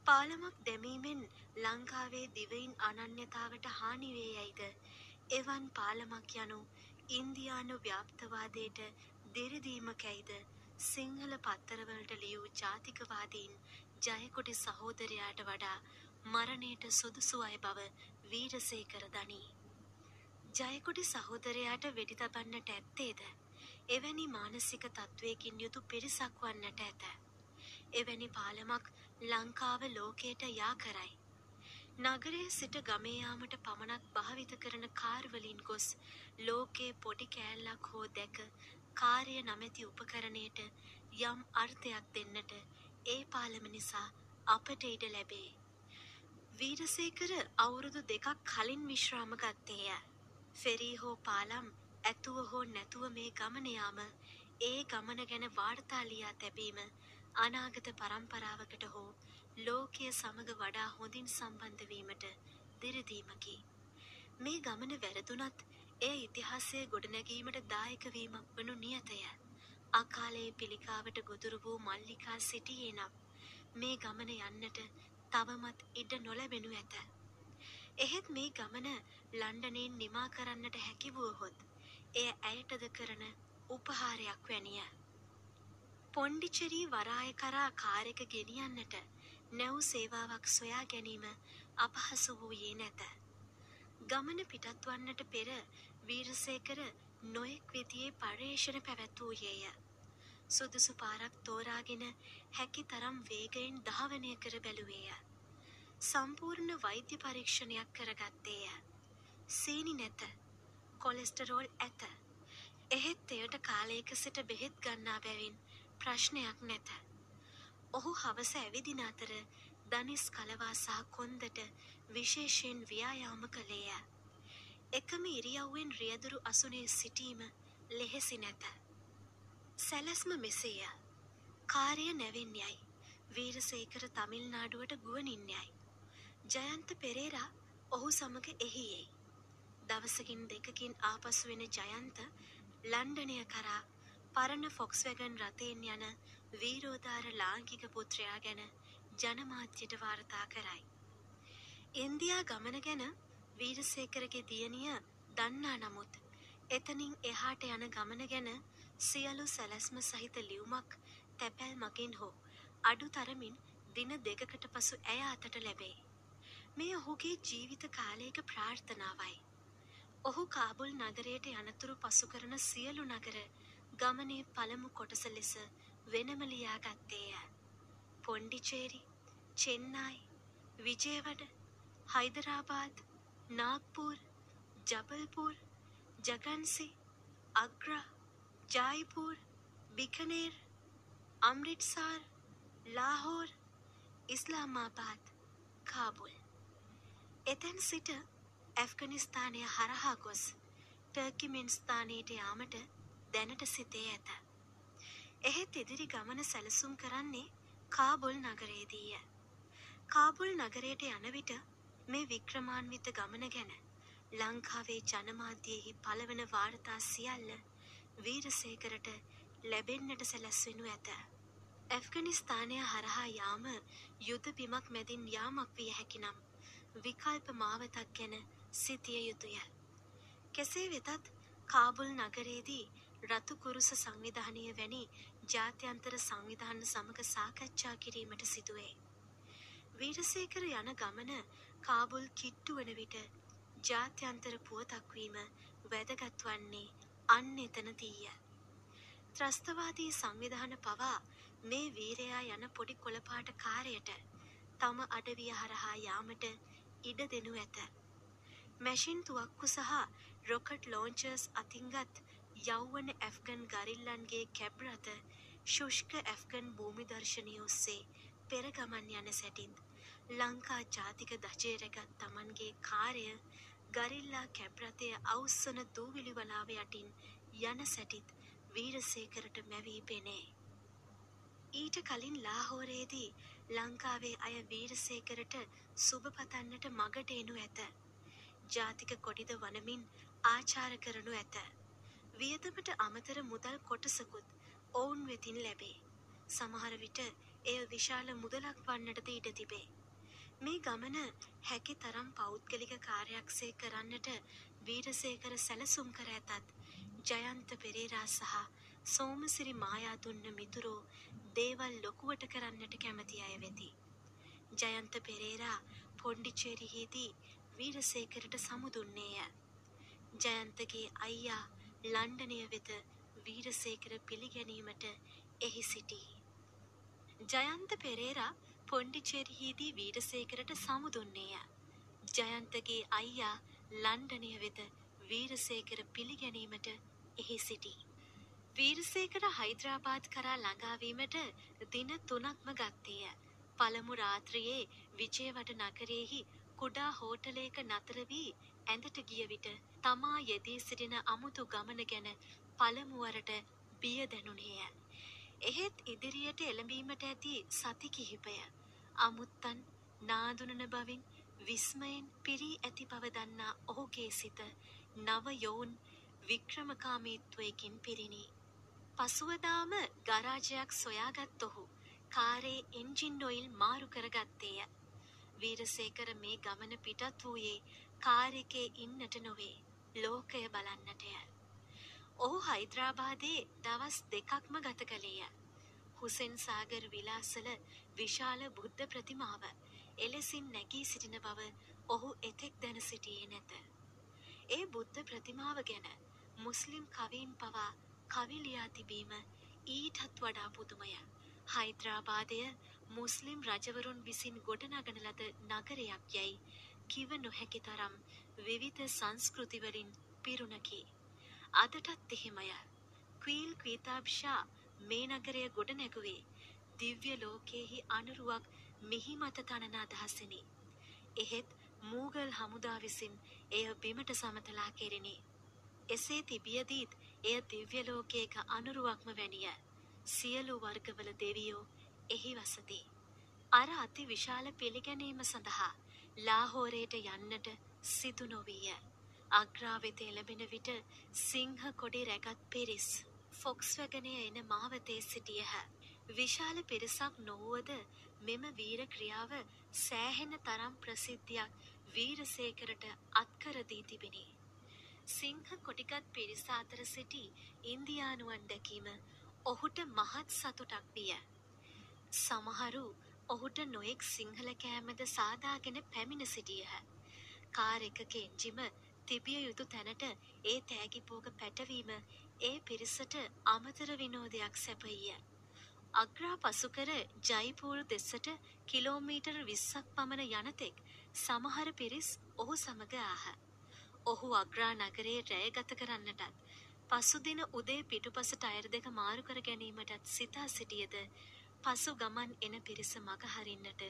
Speaker 2: පාලමක් දැමීමෙන් ලංකාවේ දිවයින් අනන්‍යතාවට හානිවේ යැයිද එවන් පාලමක් යනු ඉන්දියානු ව්‍යාප්තවාදයට දිරිදීමකැයිද සිංහල පත්තරවලට ලියූ ජාතිකවාදීන් ජයකොටි සහෝදරයාට වඩා මරණයට සුදුසු අය බව වීරසේකර දනී. ජයකොටි සහෝදරයාට වෙඩි තබන්නට ඇත්තේද එවැනි මානසික තත්ත්වයකින් යුතු පිරිසක් වන්නට ඇත. එවැනි පාලමක් ලංකාව ලෝකයට යා කරයි. නගරයේ සිට ගමේ යාමට පමණක් භාවිත කරන කාර්වලින් ගොස් ලෝකයේ පොඩි කෑල්ලක් හෝ දැක කාර්ය නමැති උපකරණයට යම් අර්ථයක් දෙන්නට ඒ පාලම නිසා අපට ඉඩ ලැබේ. වීරසේකර අවුරුදු දෙකක් කලින් විශ්‍රාම ගත්තේය. ෆෙරී හෝ පාලම් ඇතුව හෝ නැතුව මේ ගමන යාම ඒ ගමන ගැන වාර්තා ලියා තැබීම අනාගත පරම්පරාවකට හෝ ලෝකය සමග වඩා හොඳින් සම්බන්ධ වීමට දිරදීමකි. මේ ගමන වැරදුනත් එය ඉතිහාසය ගොඩනැගීමට දායක වීමක් වනු නියතය. අකාලයේ පිළිකාවට ගොදුරු වූ මල්ලිකා සිටියේ නම් මේ ගමන යන්නට තවමත් ඉඩ නොලැබෙනු ඇත. එහෙත් මේ ගමන ලන්ඩනයෙන් නිමා කරන්නට හැකිවුවහොත් එය ඇයටද කරන උපහාරයක් වැනිය. පොන්ඩිචරී වරාය කරා කාරෙක ගෙනියන්නට නැව් සේවාවක් සොයා ගැනීම අපහසු වූයේ නැත. ගමන පිටත්වන්නට පෙර වීරසේකර නොයෙක් විදියේ පර්යේෂණ පැවැත්වූයේය. සුදුසු පාරක් තෝරාගෙන හැකි තරම් වේගයෙන් ධාවනය කර බැලුවේය. සම්පූර්ණ වෛද්‍ය පරීක්ෂණයක් කරගත්තේය. සීනි නැත. කොලෙස්ටරෝල් ඇත. එහෙත් එයට කාලයක සිට බෙහෙත් ගන්නා බැවින් ප්‍රශ්නයක් නැත. ඔහු හවස ඇවිදින අතර දනිස් කලවා සහ කොන්දට විශේෂයෙන් ව්‍යායාම කළේය. එකම ඉරියව්වෙන් රියදුරු අසුනේ සිටීම ලෙහෙසි නැත. සැලැස්ම මෙසේය. කාර්ය නැවෙන් යයි. වීරසේකර තමිල්නාඩුවට ගුවනින් යයි. ජයන්ත පෙරේරා ඔහු සමග එහි යයි. දවසකින් දෙකකින් ආපසු වෙන ජයන්ත ලන්ඩනය කරා පරණ ෆොක්ස්වැගන් රථයෙන් යන වීරෝදාර ලාංකික පුත්‍රයා ගැන ජනමාධ්‍යයට වාර්තා කරයි. ඉන්දියා ගමන ගැන වීරසේකරගේ දියණිය දන්නා නමුත් එතනින් එහාට යන ගමන ගැන සියලු සැලැස්ම සහිත ලියුමක් තැපැල් මගින් හෝ අඩු තරමින් දින දෙකකට පසු ඇය අතට ලැබේ. මේ ඔහුගේ ජීවිත කාලයක ප්‍රාර්ථනාවයි. ඔහු කාබුල් නගරයට යනතුරු පසු කරන සියලු නගර ගමනේ පළමු කොටස ලෙස වෙනම ලියා ගත්තේය. පොන්ඩිචේරි, චෙන්නයි, විජයවඩ, හයිදරාබාද්, නාග්පුර්, ජබල්පුර්, ජගන්සි, අග්‍රා, ජයිපුර්, බිකනේර්, අම්රිට්සාර්, ලාහෝර්, ඉස්ලාමාබාද්, කාබුල්. එතැන් සිට ඇෆ්ගනිස්ථානය හරහා ගොස් ටර්කිමෙන්ස්ථානයට යාමට දැනට සිතේ ඇත. එහෙත් ඉදිරි ගමන සැලසුම් කරන්නේ කාබුල් නගරේදීය. කාබුල් නගරයට යන විට මේ වික්‍රමාන්විත ගමන ගැන ලංකාවේ ජනමාධ්‍යයෙහි පළවන වාර්තා සියල්ල වීරසේකරට ලැබෙන්නට සැලැස්වෙනු ඇත. ඇෆ්ගනිස්ථානය හරහා යාම යුද බිමක් මැදින් යාමක් විය හැකිනම් විකල්ප මාවතක් ගැන සිතිය යුතුය. කෙසේ වෙතත් කාබුල් නගරේදී රතුකුරුස සංවිධානය වැනි ජාත්‍යන්තර සංවිධාන සමග සාකච්ඡා කිරීමට සිදුවේ. වීරසේකර යන ගමන කාබුල් කිට්ටු වන විට ජාත්‍යන්තර පුවතක්වීම වැදගත් වන්නේ අන්න එතනදීය. ත්‍රස්තවාදී සංවිධාන පවා මේ වීරයා යන පොඩි කොළපාට කාරයට තම අඩවිය හරහා යාමට ඉඩ දෙනු ඇත. මැෂින් තුවක්කු සහ රොකට් ලෝංචර්ස් අතින්ගත් යෞවන ඇෆ්ගන් ගරිල්ලන්ගේ කැබ්රත ශුෂ්ක ඇෆ්ගන් භූමි දර්ශනය ඔස්සේ පෙරගමන් යන සැටින්ද ලංකා ජාතික දජයරගත් තමන්ගේ කාරය ගරිල්ලා කැබ්රතය අවස්සන දූවිලි වලාව යටින් යන සැටිත් වීරසේකරට මැවී පෙනේ. ඊට කලින් ලාහෝරේදී ලංකාවේ අය වීරසේකරට සුබ පතන්නට මගට එනු ඇත. ජාතික කොඩිද වනමින් ආචාර කරනු ඇත. වියදමට අමතර මුදල් කොටසකුත් ඔවුන් වෙතින් ලැබේ. සමහර විට එය විශාල මුදලක් වන්නටද ඉඩ තිබේ. මේ ගමන හැකි තරම් පෞද්ගලික කාර්යක්ෂය කරන්නට වීරසේකර සැලසුම් කර ඇතත් ජයන්ත පෙරේරා සහ සෝමසිරි මායාදුන්න මිතුරෝ දේවල් ලොකුවට කරන්නට කැමති අය වෙති. ජයන්ත පෙරේරා පොන්ඩිචේරිහිදී වීරසේකරට සමුදුන්නේය. ජයන්තගේ අයියා ලන්ඩනය වෙත වීරසේකර පිළිගැනීමට එහි සිටී. ජයන්ත පෙරේරා පොන්ඩිචේරිහිදී වීරසේකරට සමුදුන්නේය. ජයන්තගේ අයියා ලන්ඩනය වෙත වීරසේකර පිළිගැනීමට එහි සිටී. වීරසේකර හයිද්‍රාබාද් කරා ළඟාවීමට දින තුනක්ම ගත්තේය. පළමු රාත්‍රියේ විජයවඩ නගරයෙහි කුඩා හෝටලයක නතර වී ඇඳට ගිය විට තමා යෙදී සිටින අමුතු ගමන ගැන පළමුවරට බිය දැනුනේය. එහෙත් ඉදිරියට එළඹීමට ඇති සති කිහිපය අමුත්තන් නාදුනන බවින් විස්මයෙන් පිරී ඇති බව දන්නා ඔහුගේ සිත නව යොවුන් වික්‍රමකාමීත්වයකින් පිරිණි. පසුවදාම ගරාජයක් සොයාගත් ඔහු කාරේ එන්ජින් ඔයිල් මාරු කරගත්තේය. වීරසේකර මේ ගමන පිටත් වූයේ කාර් එකේ ඉන්නට නොවේ ලෝකය බලන්නටය. ඔහු හයිද්‍රාබාදේ දවස් දෙකක්ම ගත කළේය. හුසෙන් සාගර් විලාසල විශාල බුද්ධ ප්‍රතිමාව එලෙසින් නැගී සිටින බව ඔහු එතෙක් දැන සිටියේ නැත. ඒ බුද්ධ ප්‍රතිමාව ගැන මුස්ලිම් කවීන් පවා කවි ලියා තිබීම ඊටත් වඩා පුදුමය. හයිද්‍රාබාදය මුස්ලිම් රජවරුන් විසින් ගොඩනගන ලද නගරයක් යැයි කිව නොහැකි තරම් විවිධ සංස්කෘතිවලින් පිරුණකි. අදටත් එහෙමය. ක්වීල් කීතාබ්ෂා මේ නගරය ගොඩ නැගුවේ දිව්‍ය ලෝකයෙහි අනුරුවක් මිහි මත තනන අදහසිනි. එහෙත් මූගල් හමුදා විසින් එය බිමට සමතලා කෙරිණි. එසේ තිබියදීත් එය දිව්‍ය ලෝකයක අනුරුවක්ම වැනිය. සියලු වර්ගවල දෙවියෝ එහි වසති. අර අති විශාල පිළිගැනීම සඳහා ලාහෝරයට යන්නට සිදු නොවීය. අග්‍රාවෙත එළඹෙන විට සිංහ කොඩි රැගත් පිරිස් ෆොක්ස් වැගනය එන මාවතේ සිටියහ. විශාල පිරිසක් නොවුවද මෙම වීර ක්‍රියාව සෑහෙන තරම් ප්‍රසිද්ධියක් වීරසේකරට අත්කරදී තිබිණි. සිංහ කොටිගත් පිරිස අතර සිටි ඉන්දියානුවන් දැකීම ඔහුට මහත් සතුටක් විය. සමහරු ඔහුට නොයෙක් සිංහල කෑමද සාදාගෙන පැමිණ සිටියහ. කාර් එකක එන්ජිම තිබිය යුතු තැනට ඒ තෑගිපෝග පැටවීම ඒ පිරිසට අමතර විනෝදයක් සැපයිය. අග්‍රා පසුකර ජයිපූර් දෙසට කිලෝමීටර් විස්සක් පමණ යනතෙක් සමහර පිරිස් ඔහු සමග ආහ. ඔහු අග්‍රා නගරයේ රැය ගත කරන්නටත් පසුදින උදේ පිටුපසට අයර දෙක මාරු කර ගැනීමටත් සිතා සිටියද පසු ගමන් එන පිරිස මග හරින්නට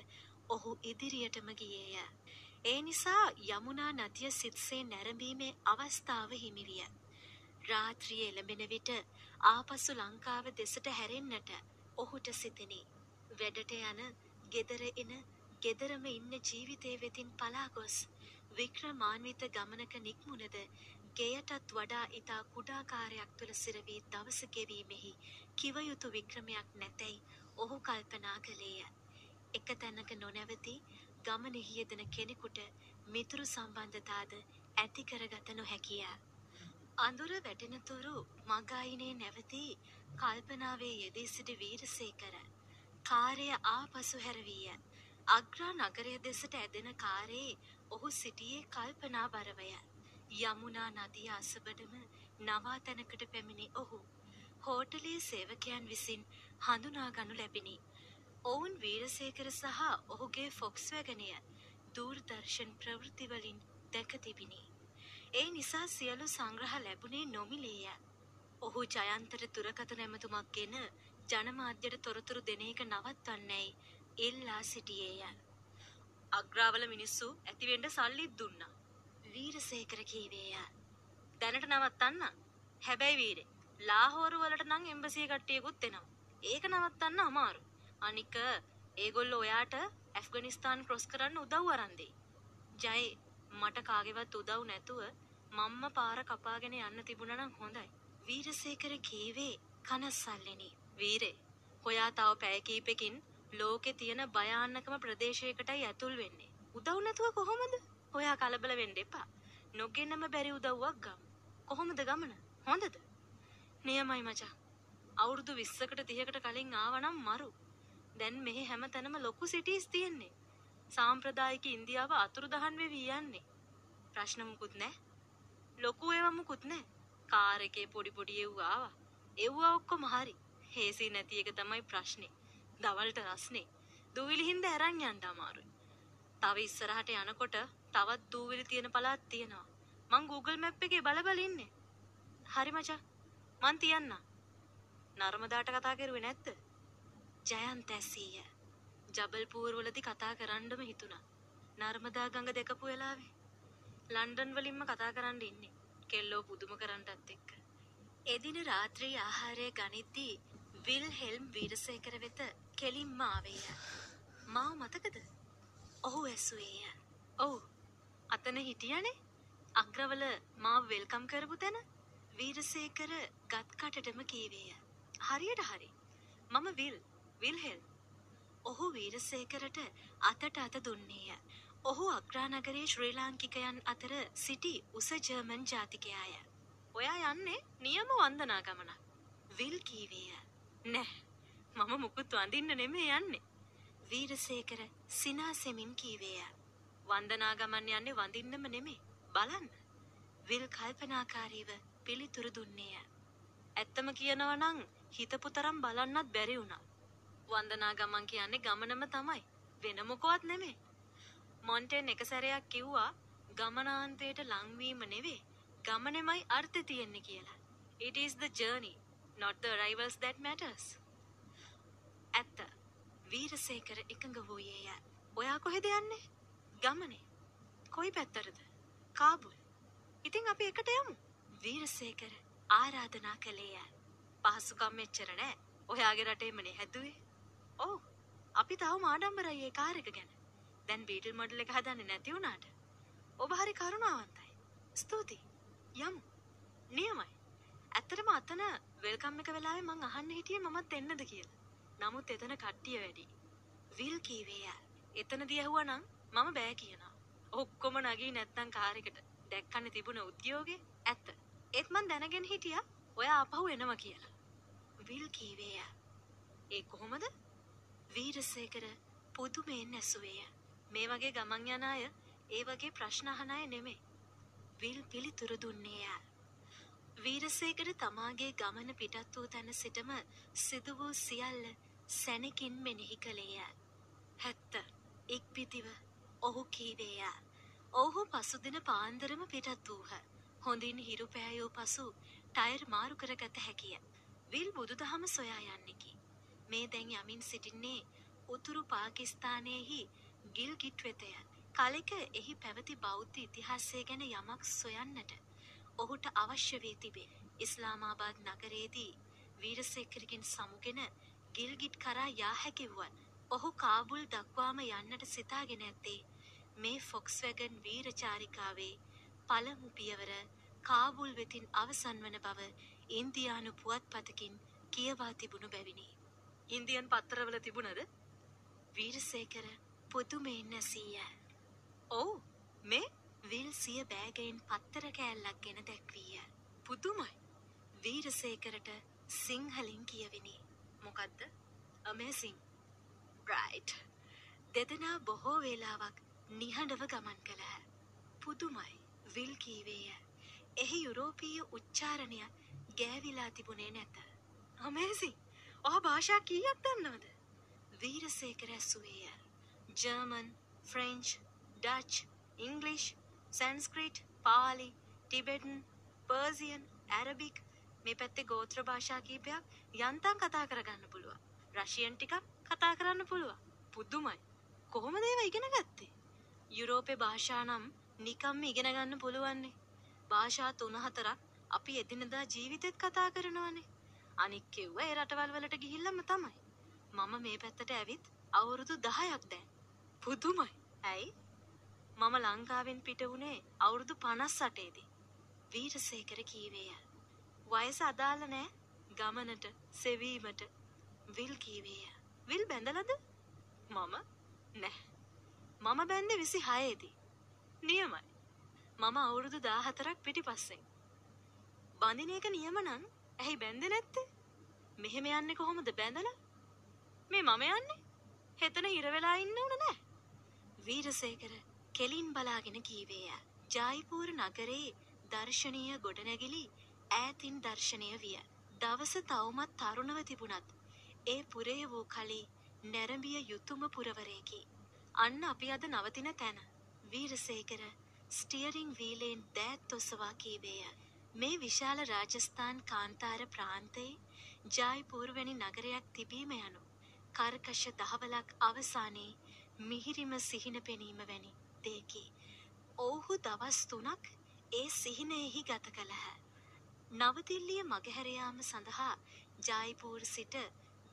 Speaker 2: ඔහු ඉදිරියටම ගියේය. ඒ නිසා යමුනා නදිය සිත්සේ නැරඹීමේ අවස්ථාව හිමිවිය. රාත්‍රිය එළඹෙන විට ආපසු ලංකාව දෙසට හැරෙන්නට ඔහුට සිතිනි. වැඩට යන ගෙදර එන ගෙදරම ඉන්න ජීවිතය වෙතින් පලා ගොස් වික්‍රමාන්විත ගමනක නික්මුණද ගෙයටත් වඩා ඉතා කුඩාකාරයක් තුළ සිරවී දවස ගෙවීමෙහි කිවයුතු වික්‍රමයක් නැතැයි ඔහු කල්පනා කළේය. එක තැනක නොනැවති ගමනෙහි යෙදෙන කෙනෙකුට මිතුරු සම්බන්ධතාද ඇති කරගත නොහැකිය. අඳුර වැටෙනතුරු මගායිනේ නැවති කල්පනාවේ යෙදී සිටි වීරසේකර. කාරය ආපසු හැරවීය. අග්‍රා නගරය දෙසට ඇදෙන කාරයේ ඔහු සිටියේ කල්පනා බරවය. යමුනා නදිය අසබඩම නවාතැනකට පැමිණි ඔහු. හෝටලයේ සේවකයන් විසින් හඳුනාගනු ලැබිණි. ඔවුන් වීරසේකර සහ ඔහුගේ ෆොක්ස් වැගනය දූර්දර්ශන් ප්‍රවෘතිවලින් දැක තිබිණි. ඒ නිසා සියලු සංග්‍රහ ලැබුණේ නොමිලේය. ඔහු ජයන්තර තුරකත නැමතුමක් ගෙන ජනමාධ්‍යයට තොරතුරු දෙන එක නවත්වන්නැයි ඉල්ලා සිටියේය. අග්‍රාවල මිනිස්සු ඇතිවෙන්ඩ සල්ලිත් දුන්නා. වීරසේකර කීවේය. දැනට නවත්තන්න හැබැයි වීරේ ලාහෝරු වලට නං එම්බසිය කට්ටියකුත් එනවා. ඒක නවත්තන්න අමාරු. අනික ඒගොල්ලෝ ඔයාට ඇෆ්ගනිස්තාන් ක්‍රොස් කරන්න උදව් අරන්දේ. ජයි මට කාගෙවත් උදව් නැතුව මම්ම පාර කපාගෙන යන්න තිබුණනම් හොඳයි. වීරසේකර කීවේ කනස්සල්ලෙනි. වීරේ හොයා තව පැය කීපෙකින් ලෝකෙ තියෙන භයානකම ප්‍රදේශයකටයි ඇතුල් වෙන්නේ. උදව් නැතුව කොහොමද? ඔයා කලබල වෙන්න එපා. නොගෙන්නම බැරි උදව්වක් ගමු. කොහොමද ගමන? හොඳද? නියමයි මචං. අවුරුදු 20කට 30කට කලින් ආවනම් මරු. දැන් මෙහි හැම තැනම ලොකු සිටිස් තියෙන්නේ. සාම්ප්‍රදායික ඉන්දියාව අතුරුදහන් වෙවි යන්නේ. ප්‍රශ්න මුකුත් නැහැ. ලොකු ඒවා මුකුත් නැහැ. කාර් එකේ පොඩි පොඩි එව්වා ආවා. එව්වා ඔක්කොම හරි. හේසි නැති එක තමයි ප්‍රශ්නේ. දවල්ට රස්නේ. දූවිලි හින්දා අරන් යන්න අමාරුයි. තව ඉස්සරහට යනකොට තවත් දූවිලි තියෙන පළාත් තියෙනවා. මං Google Map එකේ බල බල ඉන්නේ. හරි මචං. මං තියන්න. නර්මදාට කතා කරුවේ නැද්ද? ජයන්ත ඇසීය. ජබල්පූර් වලදී කතා කරන්නම හිතුණා. නර්මදා ගඟ දැකපු වෙලාවේ. ලන්ඩන් වලින්ම කතා කරන්න ඉන්නේ. කෙල්ලෝ පුදුම කරන්නටත් එක්ක. එදින රාත්‍රී ආහාරය ගනිද්දී විල්හෙල්ම් වීරසේකර වෙත කෙලින්ම ආවේය. මාව මතකද? ඔහු ඇසුවේය. ඔව්. අතන හිටියනේ. අග්‍රවල මාව වෙල්කම් කරපු තැන වීරසේකර ගත් කටටම කීවේය. හරියට හරි. මම විල් විල්හෙල්. ඔහු වීරසේකරට අතට අත දුන්නේය. ඔහු අග්‍රානගරයේ ශ්‍රී ලාංකිකයන් අතර සිටි උස ජර්මන් ජාතිකයාය. ඔයා යන්නේ නියම වන්දනා ගමනක්. විල් කීවේය. නෑ මම මුකුත් වඳින්න නෙමේ යන්නේ. වීරසේකර සිනාසෙමින් කීවේය. වන්දනා ගමන් යන්නේ වඳින්නම නෙමේ. බලන්න. විල් කල්පනාකාරීව පිළිතුරු දුන්නේය. ඇත්තම කියනවා නම් හිතපු තරම් බලන්නත් බැරි වුණා. වන්දනා ගමන් කියන්නේ ගමනම තමයි. වෙන මොකවත් නෙමේ. මොන්ටෙන් එක සැරයක් කිව්වා ගමනාන්තයට ලංවීම නෙවේ. ගමනෙමයි අර්ථ තියෙන්නේ කියලා. It is the journey, not the arrivals that matters. ඇත්ත. වීරසේකර එකඟ වූයේය. ඔයා කොහෙද යන්නේ? ගමනේ. කොයි පැත්තටද? කාබුල්. ඉතින් අපි එකට යමු. වීරසේකර ආරාධනා කළේය. පහසුකම් මෙච්චර නෑ. ඔයාගේ රටේමනේ හැදුවේ. ඔව්. අපි තවම ආඩම්බරයි ඒ කාර් එක ගැන. දැන් බීටල් මොඩල් එක හදන්නේ නැති වුණාට. ඔබ හරි කරුණාවන්තයි. ස්තුතියි. යමු. නියමයි. ඇත්තටම අතන වෙල්කම් එක වෙලාවේ මං අහන්න හිටියේ මමත් එන්නද කියලා. නමුත් එතන කට්ටිය වැඩි. විල් කීවේ යා. එතනදී ඇහුවා නම් මම බෑ කියනවා. ඔක්කොම නගී නැත්තම් කාර් එකට. දැක්කන්නේ තිබුණ උද්‍යෝගේ ඇත්ත. ඒත් මං දැනගෙන හිටියා ඔයා ආපහු එනවා කියලා. විල් කීවේ යා. ඒ කොහොමද? වීරසේකර පුදුමයෙන් ඇසුවේය. මේ වගේ ගමන් යන අය ඒ වගේ ප්‍රශ්න අහන අය නෙමෙයි. විල් පිළිතුරු දුන්නේ යා. වීරසේකර තමාගේ ගමන පිටත් වූ තැන සිටම සිදු වූ සියල්ල සැනකින් මෙනෙහි කළේය. හැත්ත ඉක්පිතිව ඔහු කීවේය. ඔහු පසුදින පාන්දරම පිටත් වූහ. හොඳින් හිරු පෑයූ පසු ටයර් මාරු කරගත හැකිය. විල් බුදුදහම සොයා යන්නෙකි. මේ දැන් යමින් සිටින්නේ උතුරු පාකිස්තානයෙහි ගිල්ගිට් වෙතය. කලෙක එහි පැවති බෞද්ධ ඉතිහාසය ගැන යමක් සොයන්නට ඔහුට අවශ්‍ය වී තිබේ. ඉස්ලාමාබාද් නගරයේදී වීරසේකරගෙන් සමුගෙන ගිල්ගිට් කරා යා හැකිවුවත් ඔහු කාබුල් දක්වාම යන්නට සිතාගෙන ඇත්තේ මේ ෆොක්ස් වැගන් වීරචාරිකාවේ පළමු පියවර කාබුල් වෙතින් අවසන් වන බව ඉන්දියානු පුවත්පතකින් කියවා තිබුණු බැවිනි. ඉන්දියන් පත්තරවල තිබුණද? වීරසේකර පුදුමයෙන් ඇසීය. ඔව් මේ විල් සිය බෑගයෙන් පත්තර කෑල්ලක් ගෙන දැක්වීය. පුදුමයි. වීරසේකරට සිංහලින් කියවිනි. මොකද්ද? අමේසිං. රයිට්. දෙදෙනා බොහෝ වේලාවක් නිහඬව ගමන් කළහ. පුදුමයි. විල් කීවේය. එහි යුරෝපීය උච්චාරණය ගෑවිලා තිබුණේ නැත. අමේසිං. ඔහ භාෂා කීයක් දන්නවද? Weerasekara ඇසුවේය. German, French, Dutch, English, Sanskrit, Pali, Tibetan, Persian, Arabic මේ පැත්තේ ගෝත්‍ර භාෂා කීපයක් යන්තම් කතා කරගන්න පුළුවන්. රෂියන් ටිකක් කතා කරන්න පුළුවන්. පුදුමයි. කොහොමද ඒවා ඉගෙන ගත්තේ? යුරෝපේ භාෂා නම් නිකම්ම ඉගෙන ගන්න පුළුවන්නේ. භාෂා තුන හතරක් අපි එදිනදා ජීවිතෙත් කතා කරනවානේ. අනික් කෙව්ව ඒ රටවල් වලට ගිහිල්ලම තමයි. මම මේ පැත්තට ඇවිත් අවුරුදු 10ක් දැන්. පුදුමයි. ඇයි? මම ලංකාවෙන් පිට වුණේ අවුරුදු 58 දී. වීරසේකර කීවේය. වයස අදාළ නෑ ගමනට සෙවීමට විල් කීවේය. විල් බැඳලද? මම නෑ. මම බැන්දේ 26 දී. නියමයි. මම අවුරුදු 14ක් පිටිපස්සෙන්. බඳින එක නියම නම් ඇයි බැන්දේ නැත්තේ? මෙහෙම යන්නේ කොහොමද බැඳලා? මේ මම යන්නේ? හෙතන හිර වෙලා ඉන්න උන නෑ. වීරසේකර කෙලින් බලාගෙන කීවේය. ජායිපූර් නගරේ දර්ශනීය ගොඩනැගිලි ඈතින් දර්ශනය විය. දවස තවමත් තරුණව තිබුණත් ඒ පුරේ වූ කලි නැරඹිය යුතුම පුරවරයකි. අන්න අපි අද නවතින තැන. වීරසේකර ස්ටියරිං වීලෙන් දෑත් ඔසවා කීවේය. මේ විශාල රාජස්ථාන් කාන්තාර ප්‍රාන්තයේ ජායිපූර්වැනි නගරයක් තිබීම යනු. කර්කශ දහවලක් අවසානයේ මිහිරිම සිහින පෙනීම වැනි දෙකි. ඔවුහු දවස් තුනක් ඒ සිහිනයෙහි ගත කළහ. නවදිල්ලිය මගහැරයාම සඳහා ජායිපූර් සිට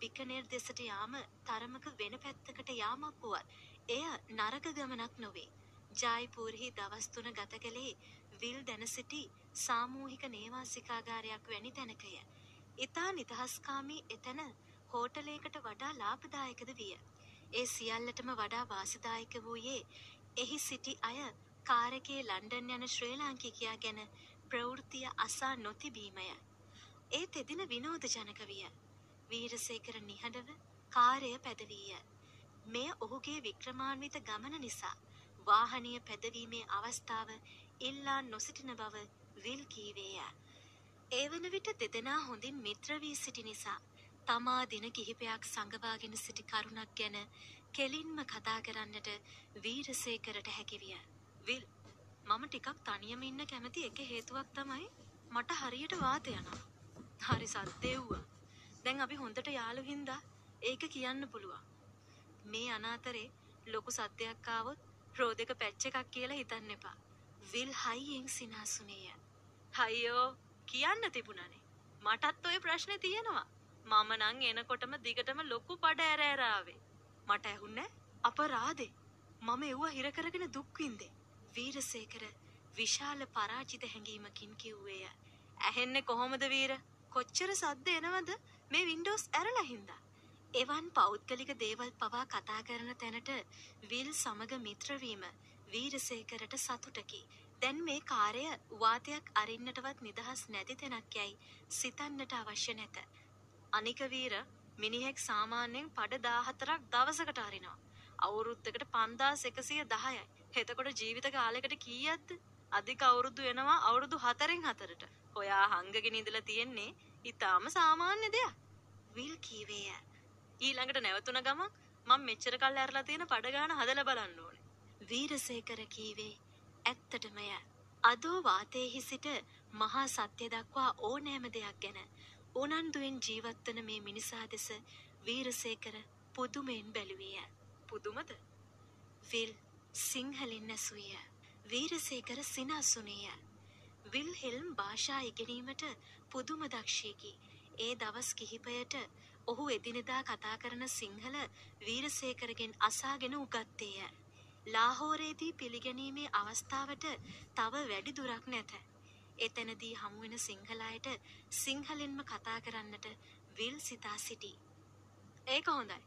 Speaker 2: බිකනෙර් දෙසට යාම තරමක වෙන පැත්තකට යාමක් වුවත් එය නරක ගමනක් නොවේ. ජායිපූර්හි දවස් තුන ගත කළේ විල් දැන සිටි සාමූහික නේවාසිකාගාරයක් වැනි තැනකය. ඉතා නිදහස්කාමී එතැන හෝටලයකට වඩා ලාභදායකද විය. ඒ සියල්ලටම වඩා වාසිදායක වූයේ එහි සිටි අය කාරකේ ලන්ඩන් යන ශ්‍රී ලාංකිකයා ගැන ප්‍රවෘත්තිය අසා නොතිබීමය. ඒ තෙදින විනෝද ජනක විය. වීරසේකර නිහඬව කාරය පැදවීය. මෙය ඔහුගේ වික්‍රමාන්විත ගමන නිසා වාහනය පැදවීමේ අවස්ථාව ඉල්ලා නොසිටින බව විල් කීවේය. ඒ වන විට දෙදෙනා හොඳින් මිත්‍ර වී සිටි නිසා තමා දින කිහිපයක් සඟවාගෙන සිටි කරුණක් ගැන කෙලින්ම කතා කරන්නට වීරසේකරට හැකිවිය. විල් මම ටිකක් තනියම ඉන්න කැමති එක හේතුවක් තමයි මට හරියට වාත යනවා. හරි සද්දෙව්වා. දැන් අපි හොඳට යාළු හින්දා ඒක කියන්න පුළුවන්. මේ අනාතරේ ලොකු සද්දයක් ආවොත් රෝදක පැච් එකක් කියලා හිතන්න එපා. විල් හයියෙන් සිනාසුනේය. හයියෝ කියන්න තිබුණනේ. මටත් ඔය ප්‍රශ්නේ තියෙනවා. මම නං එනකොටම දිගටම ලොකු පඩ ඇර ඇරාවේ. මට ඇහුන්නේ අපරාදේ. මම එව්ව හිර කරගෙන දුක් විඳේ. වීරසේකර විශාල පරාජිත හැඟීමකින් කිව්වේය. ඇහෙන්නේ කොහොමද වීර? කොච්චර සද්ද එනවද මේ වින්ඩෝස් ඇරලා හින්දා? එවන් පෞද්ගලික දේවල් පවා කතා කරන තැනට විල් සමග මිත්‍රවීම වීරසේකරට සතුටකි. දැන් මේ කාර්ය වාතයක් අරින්නටවත් නිදහස් නැති තැනක් යයි සිතන්නට අවශ්‍ය නැත. අනික වීර මිනිහෙක් සාමාන්‍යයෙන් පඩ 14ක් දවසකට අරිනවා. අවුරුද්දකට 5110යි. එතකොට ජීවිත කාලයකට කීයක්ද? අධික අවුරුදු වෙනවා අවුරුදු 4න් 4ට. ඔයා හංගගෙන ඉඳලා තියෙන්නේ ඊටාම සාමාන්‍ය දෙයක්. විල් කීවේය. ඊළඟට නැවතුණ ගමන් මම මෙච්චර කල් ඇරලා තියෙන පඩ ගාන හදලා බලන්න ඕනේ. වීරසේකර කීවේ ඇත්තටමය. අදෝ වාතයේහි සිට මහා සත්‍ය දක්වා ඕනෑම දෙයක් ගැන උනන්දුවෙන් ජීවත්වන මේ මිනිසා දෙස වීරසේකර පුදුමයෙන් බැලුවේය. පුදුමද? විල් සිංහලෙන් ඇසුවිය. වීරසේකර සිනාසුනේය. විල්හෙල්ම් භාෂා ඉගෙනීමට පුදුම දක්ෂයකි. ඒ දවස් කිහිපයට ඔහු එදිනෙදා කතා කරන සිංහල වීරසේකරගෙන් අසාගෙන උගත්තේය. ලාහෝරේදී පිළිගැනීමේ අවස්ථාවට තව වැඩි දුරක් නැත. එතැනදී හමුවෙන සිංහලයට සිංහලෙන්ම කතා කරන්නට විල් සිතා සිටි. ඒක හොඳයි.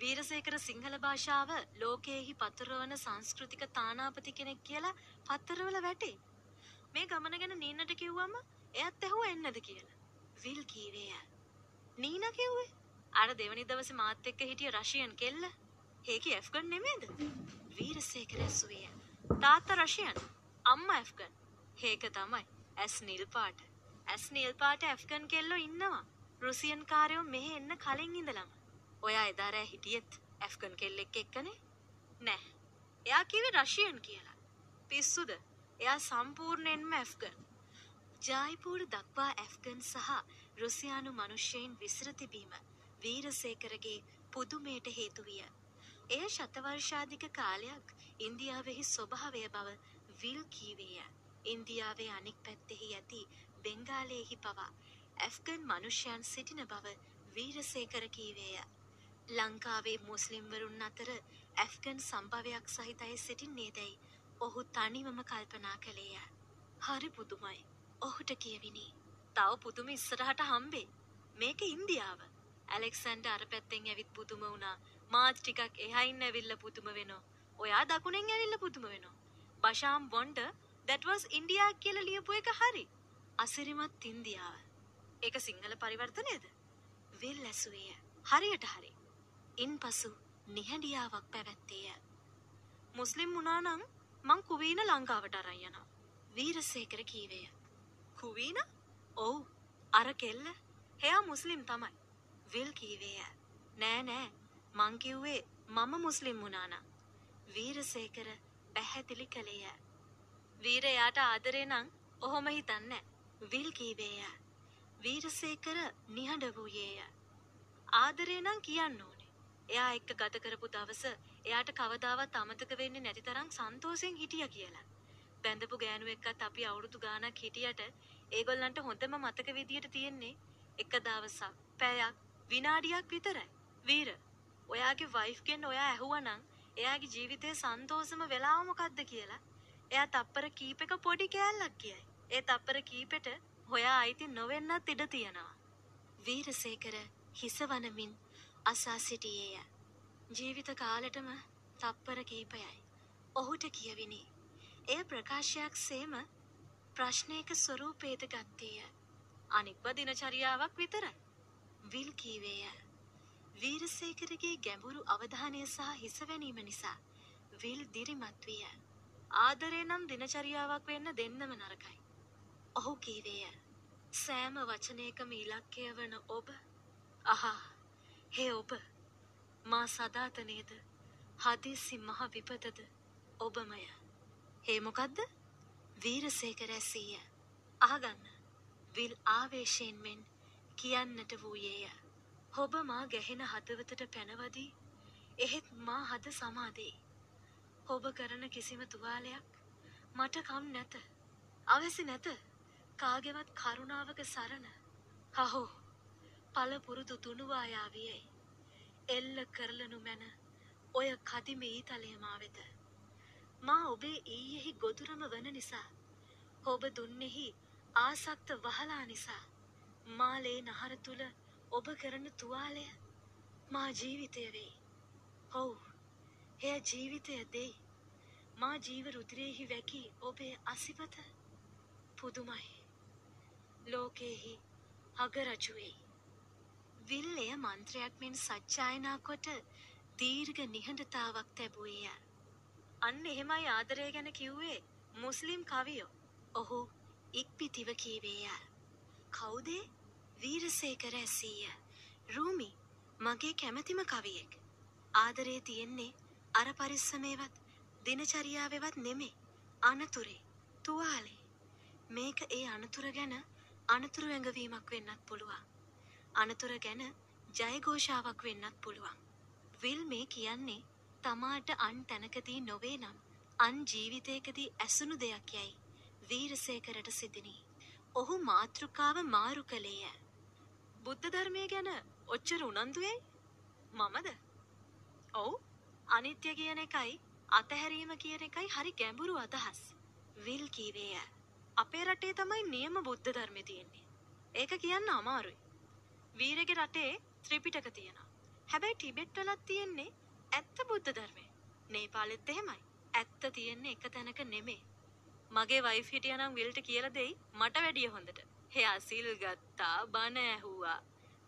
Speaker 2: වීරසේකර සිංහල භාෂාව ලෝකයෙහි පතුරවන සංස්කෘතික තානාපති කෙනෙක් කියලා පත්තරවල වැටේ. මේ ගමන ගැන නීනට කිව්වම එයත් ඇහුව එන්නද කියලා. විල් කීවේය. නීන කිව්වේ අර දෙවනි දවසේ මාත් එක්ක හිටිය රෂියන් කෙල්ල. හේකි ඇෆ්ගන් නෙමේද? වීරසේකර ඇසුවේ. තාත්තා රෂියන්, අම්මා ඇෆ්ගන්. හේක තමයි. ඇස් නිල් පාට. ඇස් නිල් පාට ඇෆ්ගන් කෙල්ලෝ ඉන්නවා. රුසියන් කාරයෝ මෙහෙ එන්න කලින් ඉඳලම. ඔයා එදා රෑ හිටියෙත් ඇෆ්ගන් කෙල්ලෙක් එක්කනේ? නෑ. එයා කිව්වේ රෂියන් කියලා. පිස්සුද? එයා සම්පූර්ණයෙන්ම ඇෆ්ගන්. ජායිපූර් දක්වා ඇෆ්ගන් සහ රුසියානු මනුෂ්‍යයින් විසිර තිබීම වීරසේකරගේ පුදුමයට හේතු විය. එය ශතවර්ෂාධික කාලයක් ඉන්දියාවෙහි ස්වභාවය බව විල් කීවේය. ඉන්දියාවේ අනෙක් පැත්තෙහි ඇති බෙංගාලයෙහි පවා ඇෆ්ගන් මනුෂ්‍යයන් සිටින බව වීරසේකර කීවේය. ලංකාවේ මුස්ලිම්වරුන් අතර ඇෆ්ගන් සම්භවයක් සහිත අය සිටින්නේ දැයි ඔහු තනිවම කල්පනා කළේය. හරි පුදුමයි. ඔහුට කියවිනි. තව පුදුම ඉස්සරහට හම්බේ. මේක ඉන්දියාව. ඇලෙක්සන්ඩර් අර පැත්තෙන් ඇවිත් පුදුම වුණා. මාත් ටිකක් එහයින් ඇවිල්ලා පුදුම වෙනවා. ඔයා දකුණෙන් ඇවිල්ලා පුදුම වෙනවා. Basham Wonder that was India කියලා ලියපු එක හරි. අසිරිමත් ඉන්දියාව. ඒක සිංහල පරිවර්තනයද? විල් ඇසුවේය. හරියට හරි. ඉන්පසු නිහඬියාවක් පැවැත්තේය. මුස්ලිම් වුණා නම් මං කුවීන ලංකාවට අරන් යනවා. වීරසේකර කීවේය. කුවීන? ඔව්. අර කෙල්ල. එයා මුස්ලිම් තමයි. විල් කීවේය. නෑ නෑ. මං කිව්වේ මම මුස්ලිම් වුණා නම්. වීරසේකර පැහැදිලි කළේය. වීර එයාට ආදරේ නම් ඔහොම හිතන්නේ විල් කීවේය. වීරසේකර නිහඬ වූයේය. ආදරේ නම් කියන්න ඕනේ. එයා එක්ක ගත කරපු දවස එයාට කවදාවත් අමතක වෙන්නේ නැති තරම් සන්තෝෂෙන් හිටියා කියලා. බැඳපු ගෑනු එක්කත් අපි අවුරුදු ගාණක් හිටියට ඒගොල්ලන්ට හොඳම මතක විදියට තියෙන්නේ එක දවසක් පැයක් විනාඩියක් විතරයි. වීර, ඔයාගේ වයිෆ් ගෙන් ඔයා ඇහුවනම් එයාගේ ජීවිතේ සන්තෝෂම වෙලාව මොකද්ද කියලා එයා තප්පර කීපයක පොඩි කෑල්ලක් කියයි. ඒ තප්පර කීපෙට හොයා අයිති නොවෙන්නත් ඉඩ තියෙනවා. වීරසේකර හිස වනමින් අසා සිටියේය. ජීවිත කාලෙටම තප්පර කීපයයි. ඔහුට කියවිනි. එය ප්‍රකාශයක් සේම ප්‍රශ්නයක ස්වරූපේද ගත්තේය. අනික්ව දිනචරියාවක් විතරයි. විල් කීවේය. වීරසේකරගේ ගැඹුරු අවධානය සහ හිසවැනීම නිසා විල් දිරිමත් විය. ආදරේ නම් දිනචරියාවක් වෙන්න දෙන්නම නරකයි. ඔහු කීවේය. සෑම වචනයකම ඉලක්කය වන ඔබ අහා හේ ඔබ මා සදාතනේද හදිසි මහ විපතද ඔබමය. හේ මොකක්ද? වීරසේකර ඇසීය. අහගන්න. විල් ආවේශයෙන් මෙන් කියන්නට වූයේය. ඔබ මා ගැහෙන හදවතට පැනවදී එහෙත් මා හද සමාදෙයි. ඔබ කරන කිසිම තුවාලයක් මට කම් නැත. අවැසි නැත. කාගෙවත් කරුණාවක සරණ. හහෝ පළපුරුදු තුනුවායාවියයි. එල්ල කරලනු මැන ඔය කදිම ඊතලය මා වෙත. මා ඔබේ ඊයෙහි ගොදුරම වන නිසා ඔබ දුන්නෙහි ආසක්ත වහලා නිසා මාලේ නහර තුළ ඔබ කරන තුවාලය මා ජීවිතය වෙයි. ඔව් එය ජීවිතය දෙයි. මා ජීව රුදිරයෙහි වැකි ඔබේ අසිපත පුදුමයි. ලෝකයෙහි අගරජුවෙයි. විල් එය මන්ත්‍රයක් මෙන් සච්චායනා කොට දීර්ඝ නිහඬතාවක් තැබුවේය. අන්න එහෙමයි ආදරය ගැන කිව්වේ මුස්ලිම් කවියෝ. ඔහු ඉක්පිතිව කීවේය. කවුදේ වීරසේකර ඇසීය. රූමි මගේ කැමැතිම කවියෙක්. ආදරේ තියෙන්නේ අර පරිස්සමේවත් දිනචරියාවෙවත් නෙමේ. අනතුරේ තුවාලේ. මේක ඒ අනතුර ගැන අනතුරු ඇඟවීමක් වෙන්නත් පුළුවන්. අනතුර ගැන ජයഘോഷාවක් වෙන්නත් පුළුවන්. විල් මේ කියන්නේ තමාට අන් තැනකදී නොවේ නම් අන් ජීවිතයකදී ඇසුණු දෙයක් යැයි වීරසේකරට සිතිනි. ඔහු මාතෘකාව මාරු කළේය. බුද්ධ ධර්මය ගැන ඔච්චර උනන්දුවේ මමද? ඔව් අනිත්‍ය කියන එකයි අතහැරීම කියන එකයි හරි ගැඹුරු අදහස්. විල් කීවේය. අපේ රටේ තමයි නියම බුද්ධ ධර්මය තියෙන්නේ. ඒක කියන්න අමාරුයි. වීරගේ රටේ ත්‍රිපිටක තියෙනවා. හැබැයි ටිබෙට් වලත් තියෙන්නේ ඇත්ත බුද්ධ ධර්මය. නේපාලෙත් එහෙමයි. ඇත්ත තියෙන්නේ එක තැනක නෙමේ. මගේ වයිෆ් හිටියනම් විල්ට කියලා දෙයි මට වැඩිය හොඳට. එයා සිල් ගත්තා, බණ ඇහුවා.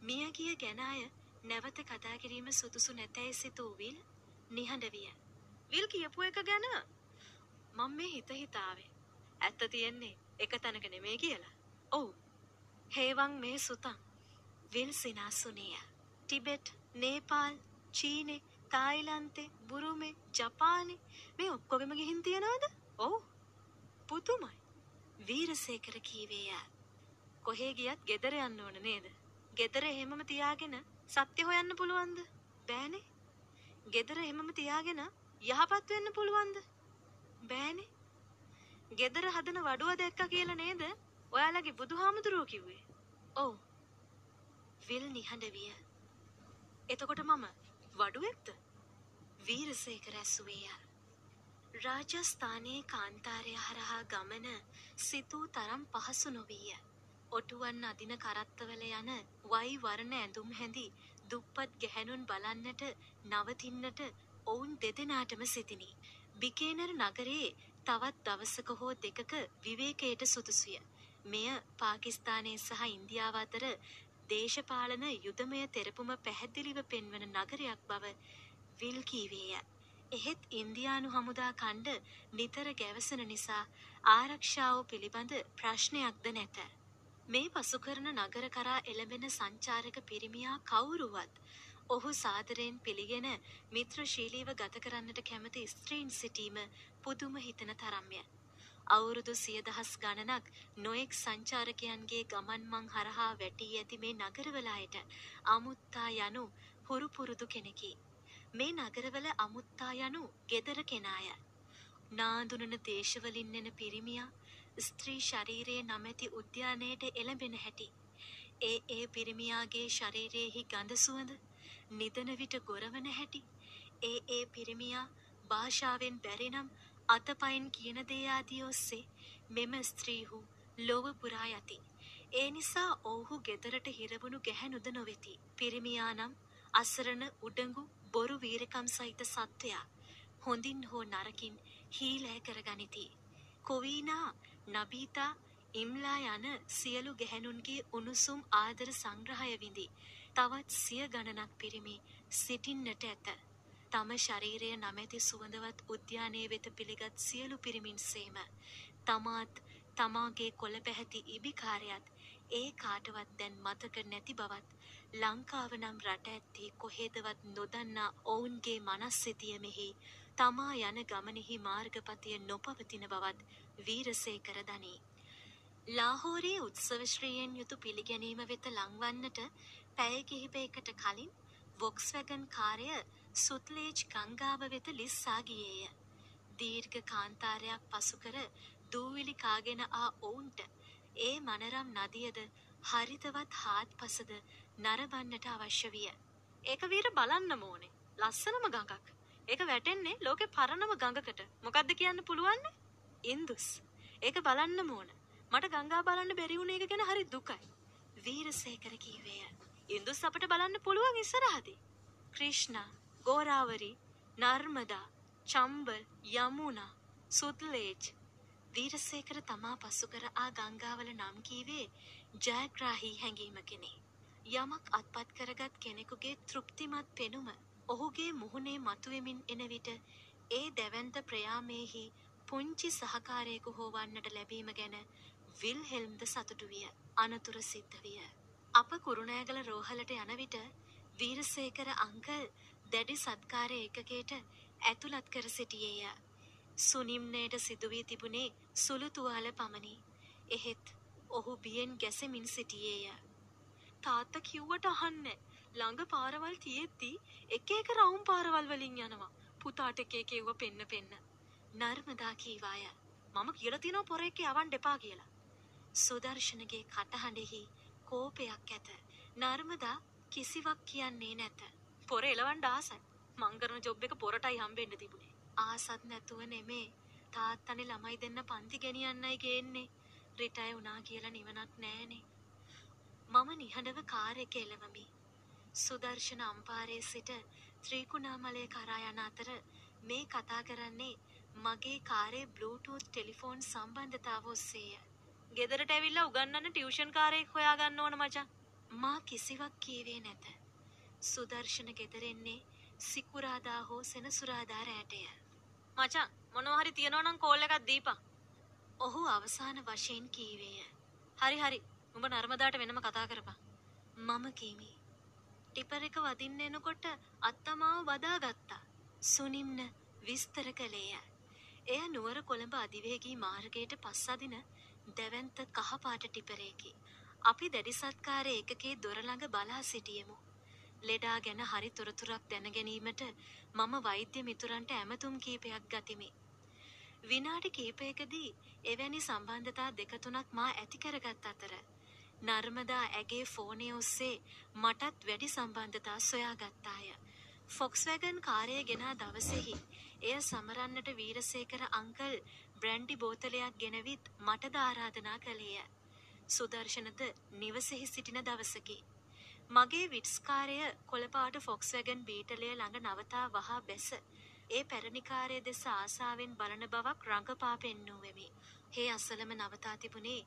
Speaker 2: මිය ගිය ගැන අය නැවත කතා කිරීම සුදුසු නැතැයි සිතූ විල් නිහඬ විය. විල් කියපු එක ගැන මම මේ හිත හිතාවේ. ඇත්ත තියෙන්නේ එක තැනක නෙමේ කියලා. ඔව්. හේවන් මේ සුතන්. විල් සිනාසුනේය. ටිබෙට්, නේපාල්, චීනේ, තායිලන්තේ, බුරුමේ, ජපානේ මේ ඔක්කොගෙම ගිහින් තියනවද? ඔව්. පුදුමයි. වීරසේකර කීවේය. කොහේ ගියත් ගෙදර යන්න ඕන නේද? ගෙදර එහෙමම තියාගෙන සත්‍ය හොයන්න පුළුවන්ද? බෑනේ. ගෙදර එහෙමම තියාගෙන යහපත් වෙන්න පුළුවන්ද? බෑනේ. ගෙදර හදන වඩුව දැක්කා කියලා නේද? ඔයාලගේ බුදුහාමුදුරුවෝ කිව්වේ. ඔව්. විල් නිහඬ විය. එතකොට මම වඩුවෙක්ද? වීරසේකර ඇසුවේය. රාජස්ථානයේ කාන්තාරය හරහා ගමන සිතූ තරම් පහසු නොවීය. ඔටුවන් අදින කරත්තවල යන වයි වරණ ඇඳුම් හැඳි දුප්පත් ගැහැණුන් බලන්නට නවතින්නට ඔවුන් දෙදෙනාටම සිතිනි. බිකේනර් නගරයේ තවත් දවසක හෝ දෙකක විවේකයට සුදුසුය. මෙය පාකිස්තානය සහ ඉන්දියාව අතර දේශපාලන යුදමය තෙරපුම පැහැදිලිව පෙන්වන නගරයක් බව විල් කීවේය. එහෙත් ඉන්දියානු හමුදා කණ්ඩ නිතර ගැවසෙන නිසා ආරක්ෂාව පිළිබඳ ප්‍රශ්නයක්ද නැත. මේ පසු කරන නගර කරා එළඹෙන සංචාරක පිරිමියා කවුරුවත් ඔහු සාදරයෙන් පිළිගෙන මිත්‍රශීලීව ගත කරන්නට කැමති ස්ත්‍රීන් සිටීම පුදුම හිතන තරම්ය. අවුරුදු සියදහස් ගණනක් නොයෙක් සංචාරකයන්ගේ ගමන් මං හරහා වැටී ඇති මේ නගරවල අයට අමුත්තා යනු හුරු පුරුදු කෙනෙකි. මේ නගරවල අමුත්තා යනු ගෙදර කෙනාය. නාඳුනන දේශවලින් එන පිරිමියා ස්ත්‍රී ශරීරයේ නමැති උද්‍යානයට එළඹෙන හැටි. ඒ ඒ පිරිමියාගේ ශරීරයෙහි ගඳ සුවඳ නිදන විට ගොරවන හැටි. ඒ ඒ පිරිමියා භාෂාවෙන් බැරිනම් අතපයින් කියන දේ ආදී ඔස්සේ මෙම ස්ත්‍රීහු ලොව පුරා යති. ඒ නිසා ඔවුහු ගෙදරට හිරවුණු ගැහැණුද නොවෙති. පිරිමියා නම් අසරණ උඩඟු බොරු වීරකම් සහිත සත්වයා හොඳින් හෝ නරකින් හීලෑ කරගනිති. කොවීනා නබීතා ඉම්ලා යන සියලු ගැහැණුන්ගේ උණුසුම් ආදර සංග්‍රහය විඳි. තවත් සිය ගණනක් පිරිමි සිටින්නට ඇත. තම ශරීරය නමැති සුවඳවත් උද්‍යානයේ වෙත පිළිගත් සියලු පිරිමින් සේම තමාත් තමාගේ කොළ පැහැති ඉබිකාරයත් ඒ කාටවත් දැන් මතක නැති බවත් ලංකාව නම් රට ඇත්තේ කොහේදවත් නොදන්නා ඔවුන්ගේ මනස් සිතියමෙහි තමා යන ගමනෙහි මාර්ගපතිය නොපවතින බවත් වීරසේකර දනී. ලාහෝරයේ උත්සව ශ්‍රීයෙන් යුතු පිළිගැනීම වෙත ලංවන්නට පැය කිහිපයකට කලින් වොක්ස්වැගන් කාරය සුත්ලේජ් ගංගාව වෙත ලිස්සා ගියේය. දීර්ඝ කාන්තාරයක් පසුකර දූවිලි කාගෙන ආ ඔවුන්ට ඒ මනරම් නදියද හරිතවත් හාත්පසද නරබන්නට අවශ්‍ය විය. ඒක වීර බලන්නම ඕනේ. ලස්සනම ගඟක්. ඒක වැටෙන්නේ ලෝකේ පරණම ගඟකට. මොකද්ද කියන්න පුළුවන්නේ? ඉන්දුස්. ඒක බලන්න ඕන. මට ගංගා බලන්න බැරි වුණ එක ගැන හරි දුකයි. වීරසේකර කීවේය. ඉන්දුස් අපට බලන්න පුළුවන් ඉස්සරහදී. ක්‍රිෂ්ණා, ගෝරාවරි, නර්මදා, චම්බල්, යමුනා, සුද්ලේජ් වීරසේකර තමා පසු කර ආ ගංගාවල නම් කීවේ ජයග්‍රාහී හැඟීමකිනි. යමක් අත්පත් කරගත් කෙනෙකුගේ තෘප්තිමත් පෙනුම ඔහුගේ මුහුණේ මතුවෙමින් එන විට ඒ දැවන්ත ප්‍රයාමේහි පුංචි සහකාරයෙකු හෝ වන්නට ලැබීම ගැන විල්හෙල්ම්ද සතුටු විය. අනතුර සිද්ධ විය. අප කුරුණෑගල රෝහලට යන විට වීරසේකර අංකල් දැඩි සත්කාර ඒකකයට ඇතුළත් කර සිටියේය. සුනිම්නයට සිදුවී තිබුණේ සුළු තුවාල පමණි. එහෙත් ඔහු බියෙන් ගැසෙමින් සිටියේය. තාත්ත කිව්වට අහන්න ළඟ පාරවල් තියෙද්දි එක එක රවුම් පාරවල් වලින් යනවා. පුතාට එක එක ඒව පෙන්න පෙන්න. නර්මදා කීවාය. මම කියලා තියෙනවා පොර එකේ යවන්න එපා කියලා. සුදර්ශනගේ කටහඬෙහි කෝපයක් ඇත. නර්මදා කිසිවක් කියන්නේ නැත. පොර එලවන්න ආසයි. මං කරන ජොබ් එක පොරටයි හම්බෙන්න තිබුණේ. ආසත් නැතුව නෙමේ. තාත්තනේ ළමයි දෙන්න පන්ති ගෙනියන්නයි ගේන්නේ. රිටයර් වුණා කියලා නිවනක් නෑනේ. මම නිහඬව කාර් එක එලවමි. සුදර්ශන අම්පාරයේ සිට ත්‍රිකුණාමලය කරා යන අතර මේ කතා කරන්නේ මගේ කාරේ බ්ලූටූත් ටෙලිෆෝන් සම්බන්ධතාව ඔස්සේය. ගෙදරට ඇවිල්ලා උගන්නන්න ටියුෂන් කාරයෙක් හොයාගන්න ඕන මචං. මා කිසිවක් කීවේ නැත. සුදර්ශන ගෙදරෙන්නේ සිකුරාදා හෝ සෙනසුරාදා රෑටය. මචං මොනවා හරි තියනවා නම් කෝල් එකක් දීපන්. ඔහු අවසාන වශයෙන් කීවේය. හරි හරි. උඹ නර්මදාට වෙනම කතා කරපන්. මම කීමි. ටිපර් එක වදින්න එනකොට අත්තමාව බදාගත්තා. සුනිම්න විස්තර කළේය. එය නුවර කොළඹ අධිවේගී මාර්ගයට පස්සදින දැවන්ත කහපාට ටිපරේකි. අපි දැඩි සත්කාර ඒකකේ දොර ළඟ බලා සිටියෙමු. ලෙඩා ගැන හරි තොරතුරක් දැනගැනීමට මම වෛද්‍ය මිතුරන්ට ඇමතුම් කීපයක් ගතිමි. විනාඩි කීපයකදී එවැනි සම්බන්ධතා දෙක තුනක් මා ඇති කරගත් අතර නර්මදා ඇගේ ෆෝනය ඔස්සේ මටත් වැඩි සම්බන්ධතා සොයාගත්තාය. ෆොක්ස්වැගන් කාරය ගෙනා දවසෙහි එය සමරන්නට වීරසේකර අංකල් බ්‍රැන්ඩි බෝතලයක් ගෙනවිත් මටද ආරාධනා කළේය. සුදර්ශනද නිවසෙහි සිටින දවසකි. මගේ විට්ස්කාරය කොළපාට ෆොක්ස්වැගන් බීටලය ළඟ නවතා වහා බැස ඒ පැරණිකාරය දෙස ආසාාවෙන් බලන බවක් රඟපා පෙන්නූවෙමි. හේ අසලම නවතා තිබුණේ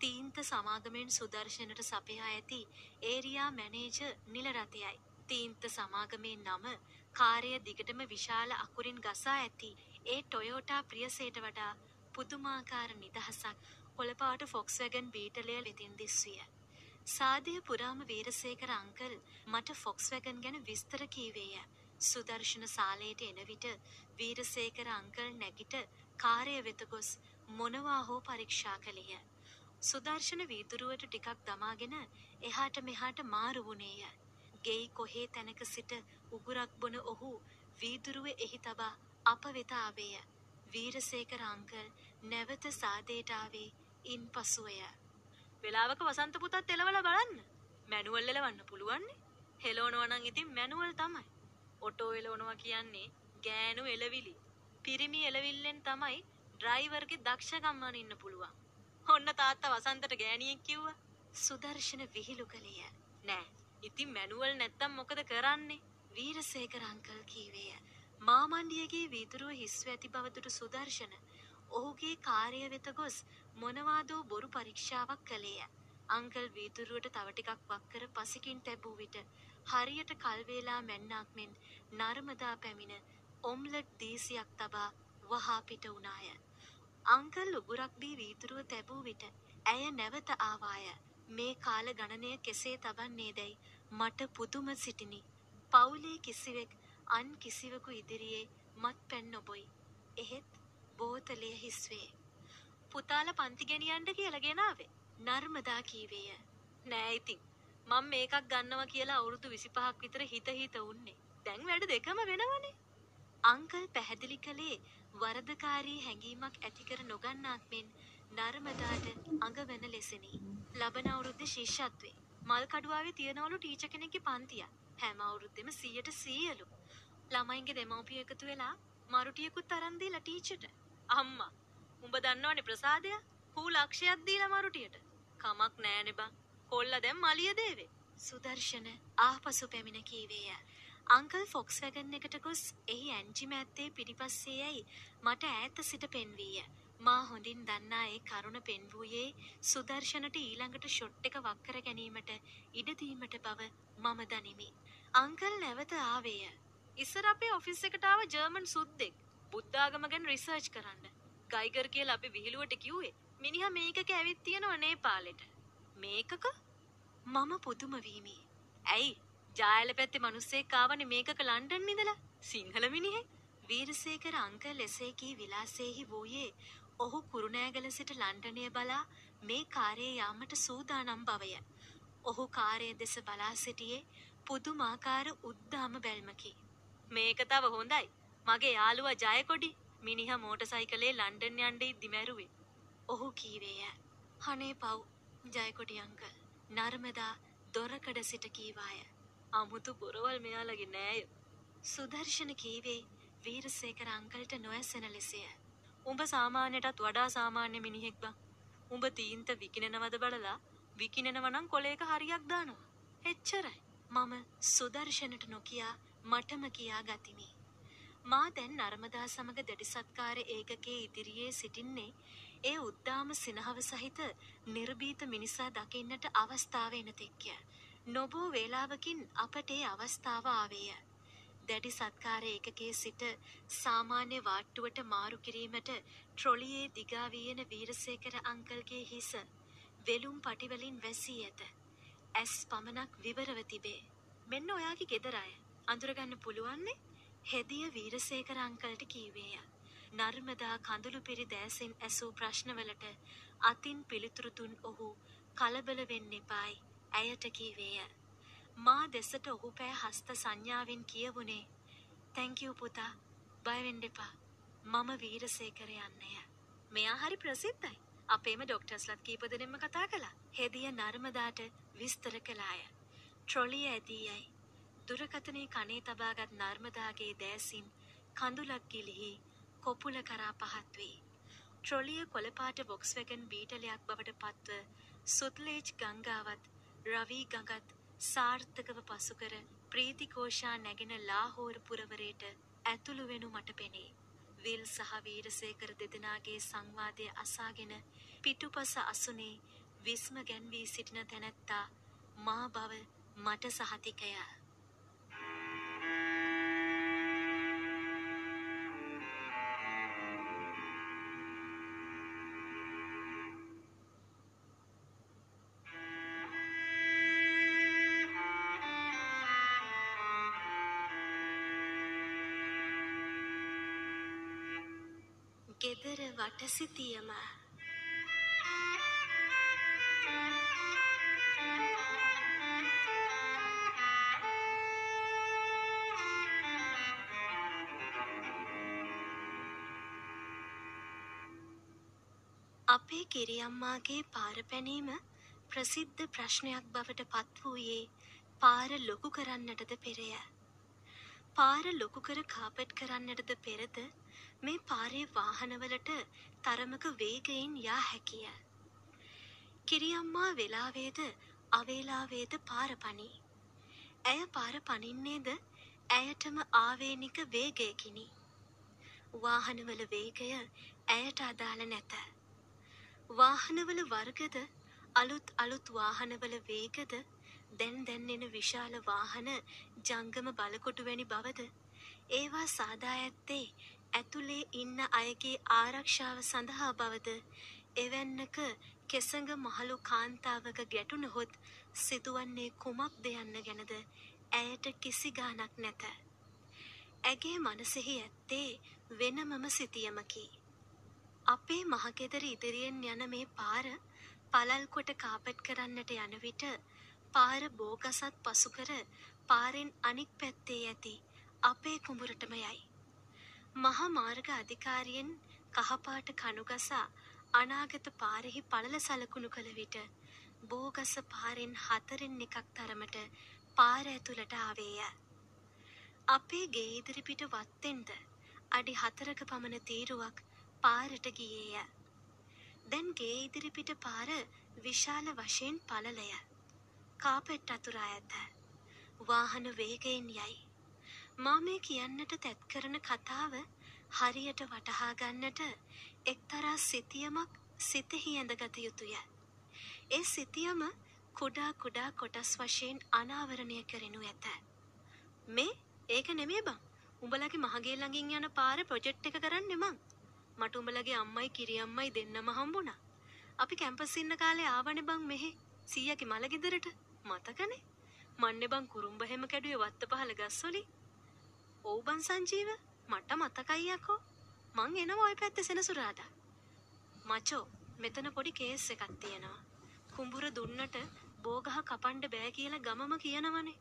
Speaker 2: තීන්ත සමාගමෙන් සුදර්ශනට සපයා ඇති ඒරයා මැනේජ නිලරතයයි. තීන්ත සමාගමේ නම කාරය දිගටම විශාල අකුරින් ගසා ඇති ඒ ටොයෝටා ප්‍රියසේට වඩා පුදුමාකාර නිදහසක් කොළපාට ෆොක්ස්වැගන් බීටලය වෙතින් දිස්විය. සාදය පුරාම වීරසේකර අංකල් මට ෆොක්ස් වැගන් ගැන විස්තර කීවේය. සුදර්ශන සාලයට එන විට වීරසේකර අංකල් නැගිට කාරය වෙත ගොස් මොනවා හෝ පරීක්ෂා කළේය. සුදර්ශන වීදුරුවට ටිකක් දමාගෙන එහාට මෙහාට මාරු වුණේය. ගෙයි කොහේ තැනක සිට උගුරක් බොන ඔහු වීදුරුව එහි තබා අප වෙත ආවේය. වීරසේකර අංකල් නැවත සාදයට ආවේ ඉන් පසුවය. වෙලාවක වසන්ත පුතත් එලවලා බලන්න. මැනුවල් එලවන්න පුළුවන්නේ. හෙලවනවා නම් ඉතින් මැනුවල් තමයි. ඔටෝ එලවනවා කියන්නේ ගෑනු එලවිලි. පිරිමි එලවිල්ලෙන් තමයි ඩ්‍රයිවර්ගේ දක්ෂකම් අනින්න පුළුවන්. ඔන්න තාත්තා වසන්තට ගෑණියෙක් කිව්වා. සුදර්ශන විහිළු කළේය. නෑ. ඉතින් මැනුවල් නැත්තම් මොකද කරන්නේ? වීරසේකර අංකල් කීවේය. මාමණ්ඩියගේ වීදුරුව හිස්ව ඇති බව දුටු සුදර්ශන ඔහුගේ කාර්ය වෙත ගොස් මොනවාදෝ බොරු පරීක්ෂාවක් කළේය. අංකල් වීදුරුවට තව ටිකක් වක්කර පසකින් තැබූ විට හරියට කල්වේලා මැන්නක් මෙන් නර්මදා පැමිණ ඔම්ලට් දීසියක් තබා වහා පිට වුණාය. අංකල් උගුරක් බී වීදුරුව තැබූ විට ඇය නැවත ආවාය. මේ කාල ගණනය කෙසේ තබන්නේ දැයි මට පුදුම සිටිනි. පවුලේ කිසිවෙක් අන් කිසිවකු ඉදිරියේ මත් පැන් නොබොයි. එහෙත් බෝතලය හිස්වේ. පුතාල පන්ති ගෙනියන්ට කියලා ගෙනාවේ. නර්මදා කීවේය. නෑ ඉතින්. මම මේකක් ගන්නවා කියලා අවුරුදු 25ක් විතර හිත හිත උන්නේ. දැන් වැඩ දෙකම වෙනවනේ. අංකල් පැහැදිලි කළේ වරදකාරී හැඟීමක් ඇති කර නොගන්නාක් මෙන් නර්මදාට අඟවන ලෙසනි. ලබන අවුරුද්දේ ශිෂ්‍යත්වේ මල් කඩුවාවේ තියනවලු ටීචර් කෙනෙක්ගේ පන්තියක්. හැම අවුරුද්දෙම 100ට 100ලු. ළමයින්ගේ දෙමව්පියෝ එකතු වෙලා මරුටියකුත් අරන් දීලා ටීචර්ට. අම්මා උඹ දන්නවනේ ප්‍රසාදය හූ ලක්ෂයක් දීලා මරුටියට කමක් නෑනේ බං කොල්ලා දැන් මලිය දේවේ සුදර්ශන ආපසු පැමිණ කීවේය අංකල් ෆොක්ස් වැගන් එකට ගොස් එහි ඇන්ජි මැත්තේ පිටිපස්සේ යයි මට ඈත සිට පෙන්වීය මා හොඳින් දන්නා ඒ කරුණ පෙන්වූයේ සුදර්ශනට ඊළඟට ෂොට් එක වක්කර ගැනීමට ඉඩදීමට බව මම දනිමි. අංකල් නැවත ආවේය. ඉස්සර අපේ ඔෆිස් එකට ආව ජර්මන් සුද්දෙක් බුද්ධාගම ගැන රිසර්ච් කරන්න. ගයිගර් කියලා අපි විහිළුවට කිව්වේ මිනිහා මේකක ඇවිත් තියෙනව නේපාලෙට. මේකක? මම පුදුම වීමි. ඇයි? ජායල පැත්තේ මිනිස්සෙක් ආවනේ මේකක ලන්ඩන් ඉඳලා. සිංහල මිනිහෙක්. වීරසේකර අංකල් එසේ කී විලාසෙහි වූයේ ඔහු කුරුණෑගල සිට ලන්ඩනය බලා මේ කාර්යය යාමට සූදානම් බවය. ඔහු කාර්යය දෙස බලා සිටියේ පුදුමාකාර උද්දාම බැල්මකි. මේක තව හොඳයි. මගේ යාළුවා ජයකොඩි මිනිහා මෝටරසයිකලේ ලන්ඩන් යන්න ඉද්දි මැරුවේ. ඔහු කීවේය. අනේ පව් ජයකොඩි අංකල්. නර්මදා දොරකඩ සිට කීවාය. අමුතු බොරවල් මෙයාලගේ නෑය. සුදර්ශන කීවේ වීරසේකර අංකල්ට නොඇසෙන ලෙසය. උඹ සාමාන්‍යයටත් වඩා සාමාන්‍ය මිනිහෙක් බං. උඹ තීන්ත විකිනෙනවද බලලා විකිනෙනව නම් කොලේක හරියක් දානවා. එච්චරයි. මම සුදර්ශනට නොකියා මටම කියා ගතිමි. මා දැන් නර්මදා සමග දැඩි සත්කාර ඒකකයේ ඉදිරියේ සිටින්නේ ඒ උද්දාම සිනහව සහිත නිර්භීත මිනිසා දකින්නට අවස්ථාව එන තෙක්ය. නොබෝ වේලාවකින් අපට ඒ අවස්ථාව ආවේය. දැඩි සත්කාර ඒකකයේ සිට සාමාන්‍ය වාට්ටුවට මාරු කිරීමට ට්‍රොලියේ දිගා වියන වීරසේකර අංකල්ගේ හිස වෙලුම් පටිවලින් වැසී ඇත. ඇස් පමණක් විවරව තිබේ. මෙන්න ඔයාගේ ගෙදර අය. අඳුරගන්න පුළුවන්නේ හෙදිය වීරසේකර අංකල්ට කීවේය. නර්මදා කඳුළු පිරි දෑසෙන් ඇසූ ප්‍රශ්නවලට අතින් පිළිතුරු දුන් ඔහු කලබල වෙන්න එපායි ඇයට කීවේය. මා දෙසට ඔහු පෑ හස්ත සංඥාවෙන් කියවුණේ තැංක් යූ පුතා බය වෙන්න එපා. මම වීරසේකර යන්නය. මෙයා හරි ප්‍රසිද්ධයි. අපේම ඩොක්ටර්ස්ලත් කීප දෙනෙක්ම කතා කළා. හෙදිය නර්මදාට විස්තර කළාය. ට්‍රොලිය ඇදී යයි. දුරකථනයේ කනේ තබාගත් නර්මදාගේ දෑසින් කඳුලක් ගිලිහි කොපුල කරා පහත් වේ. ට්‍රොලිය කොළපාට වොක්ස්වැගන් බීටලයක් බවට පත්ව සුත්ලේජ් ගංගාවත් රවී ගඟත් සාර්ථකව පසුකර ප්‍රීතිකෝෂා නැගෙන ලාහෝර පුරවරයට ඇතුළු වෙනු මට පෙනේ. විල් සහ වීරසේකර දෙදෙනාගේ සංවාදය අසාගෙන පිටුපස අසුනේ විස්ම ගැන්වී සිටින තැනැත්තා මා බව මට සහතිකය. ගෙදර වටසිතියම අපේ කිරියම්මාගේ පාර පැනීම ප්‍රසිද්ධ ප්‍රශ්නයක් බවට පත් වූයේ පාර ලොකු කරන්නටද පෙරය. පාර ලොකු කර කාපට් කරන්නටද පෙරද මේ පාරේ වාහනවලට තරමක වේගයෙන් යා හැකිය. කිරියම්මා වෙලාවේද අවේලාවේද පාර පනී. ඇය පාර පනින්නේද ඇයටම ආවේනික වේගයකිනි. වාහනවල වේගය ඇයට අදාළ නැත. වාහනවල වර්ගද අලුත් අලුත් වාහනවල වේගද දැන් දැන් එන විශාල වාහන ජංගම බලකොටු වැනි බවද ඒවා සාදා ඇත්තේ ඇතුලේ ඉන්න අයගේ ආරක්ෂාව සඳහා බවද එවැන්නක කෙසඟ මහලු කාන්තාවක ගැටුණහොත් සිදුවන්නේ කුමක්ද යන්න ගැනද ඇයට කිසි ගානක් නැත. ඇගේ මනසෙහි ඇත්තේ වෙනමම සිතියමකි. අපේ මහගෙදර ඉදිරියෙන් යන මේ පාර පළල් කොට කාපට් කරන්නට යන විට පාර බෝගසත් පසු කර පාරෙන් අනික් පැත්තේ ඇති අපේ කුඹුරටම යයි. මහා මාර්ග අධිකාරියෙන් කහපාට කණුගසා අනාගත පාරෙහි පළල සලකුණු කළ විට බෝගස පාරෙන් හතරෙන් එකක් තරමට පාර ඇතුළට ආවේය. අපේ ගේ ඉදිරිපිට වත්තෙන්ද අඩි හතරක පමණ තීරුවක් පාරට ගියේය. දැන් ගේ ඉදිරිපිට පාර විශාල වශයෙන් පළලය. කාපෙට් අතුරා ඇත. වාහන වේගයෙන් යයි. මා මේ කියන්නට තැත් කරන කතාව හරියට වටහා ගන්නට එක්තරා සිතියමක් සිතෙහි ඇඳගත යුතුය. ඒ සිතියම කුඩා කුඩා කොටස් වශයෙන් අනාවරණය කරනු ඇත. මේ ඒක නෙමේ බං. උඹලගේ මහගේ ළඟින් යන පාර ප්‍රොජෙක්ට් එක කරන්නේ මං. මට උඹලගේ අම්මයි කිරියම්මයි දෙන්නම හම්බුණා. අපි කැම්පස් ඉන්න කාලේ ආවනේ බං මෙහෙ. සීයාගේ මල ගෙදරට. මතකනේ? මන්නේ බං කුරුම්බ හැම කැඩුවේ වත්ත පහල ගස්වලින්. ඔව් බං සංජීව මට මතකයි යකෝ. මං එනවා ওই පැත්තේ සෙනසුරාදා. මචෝ මෙතන පොඩි කේස් එකක් තියෙනවා. කුඹුර දුන්නට බෝගහ කපන්න බෑ කියලා ගමම කියනවනේ.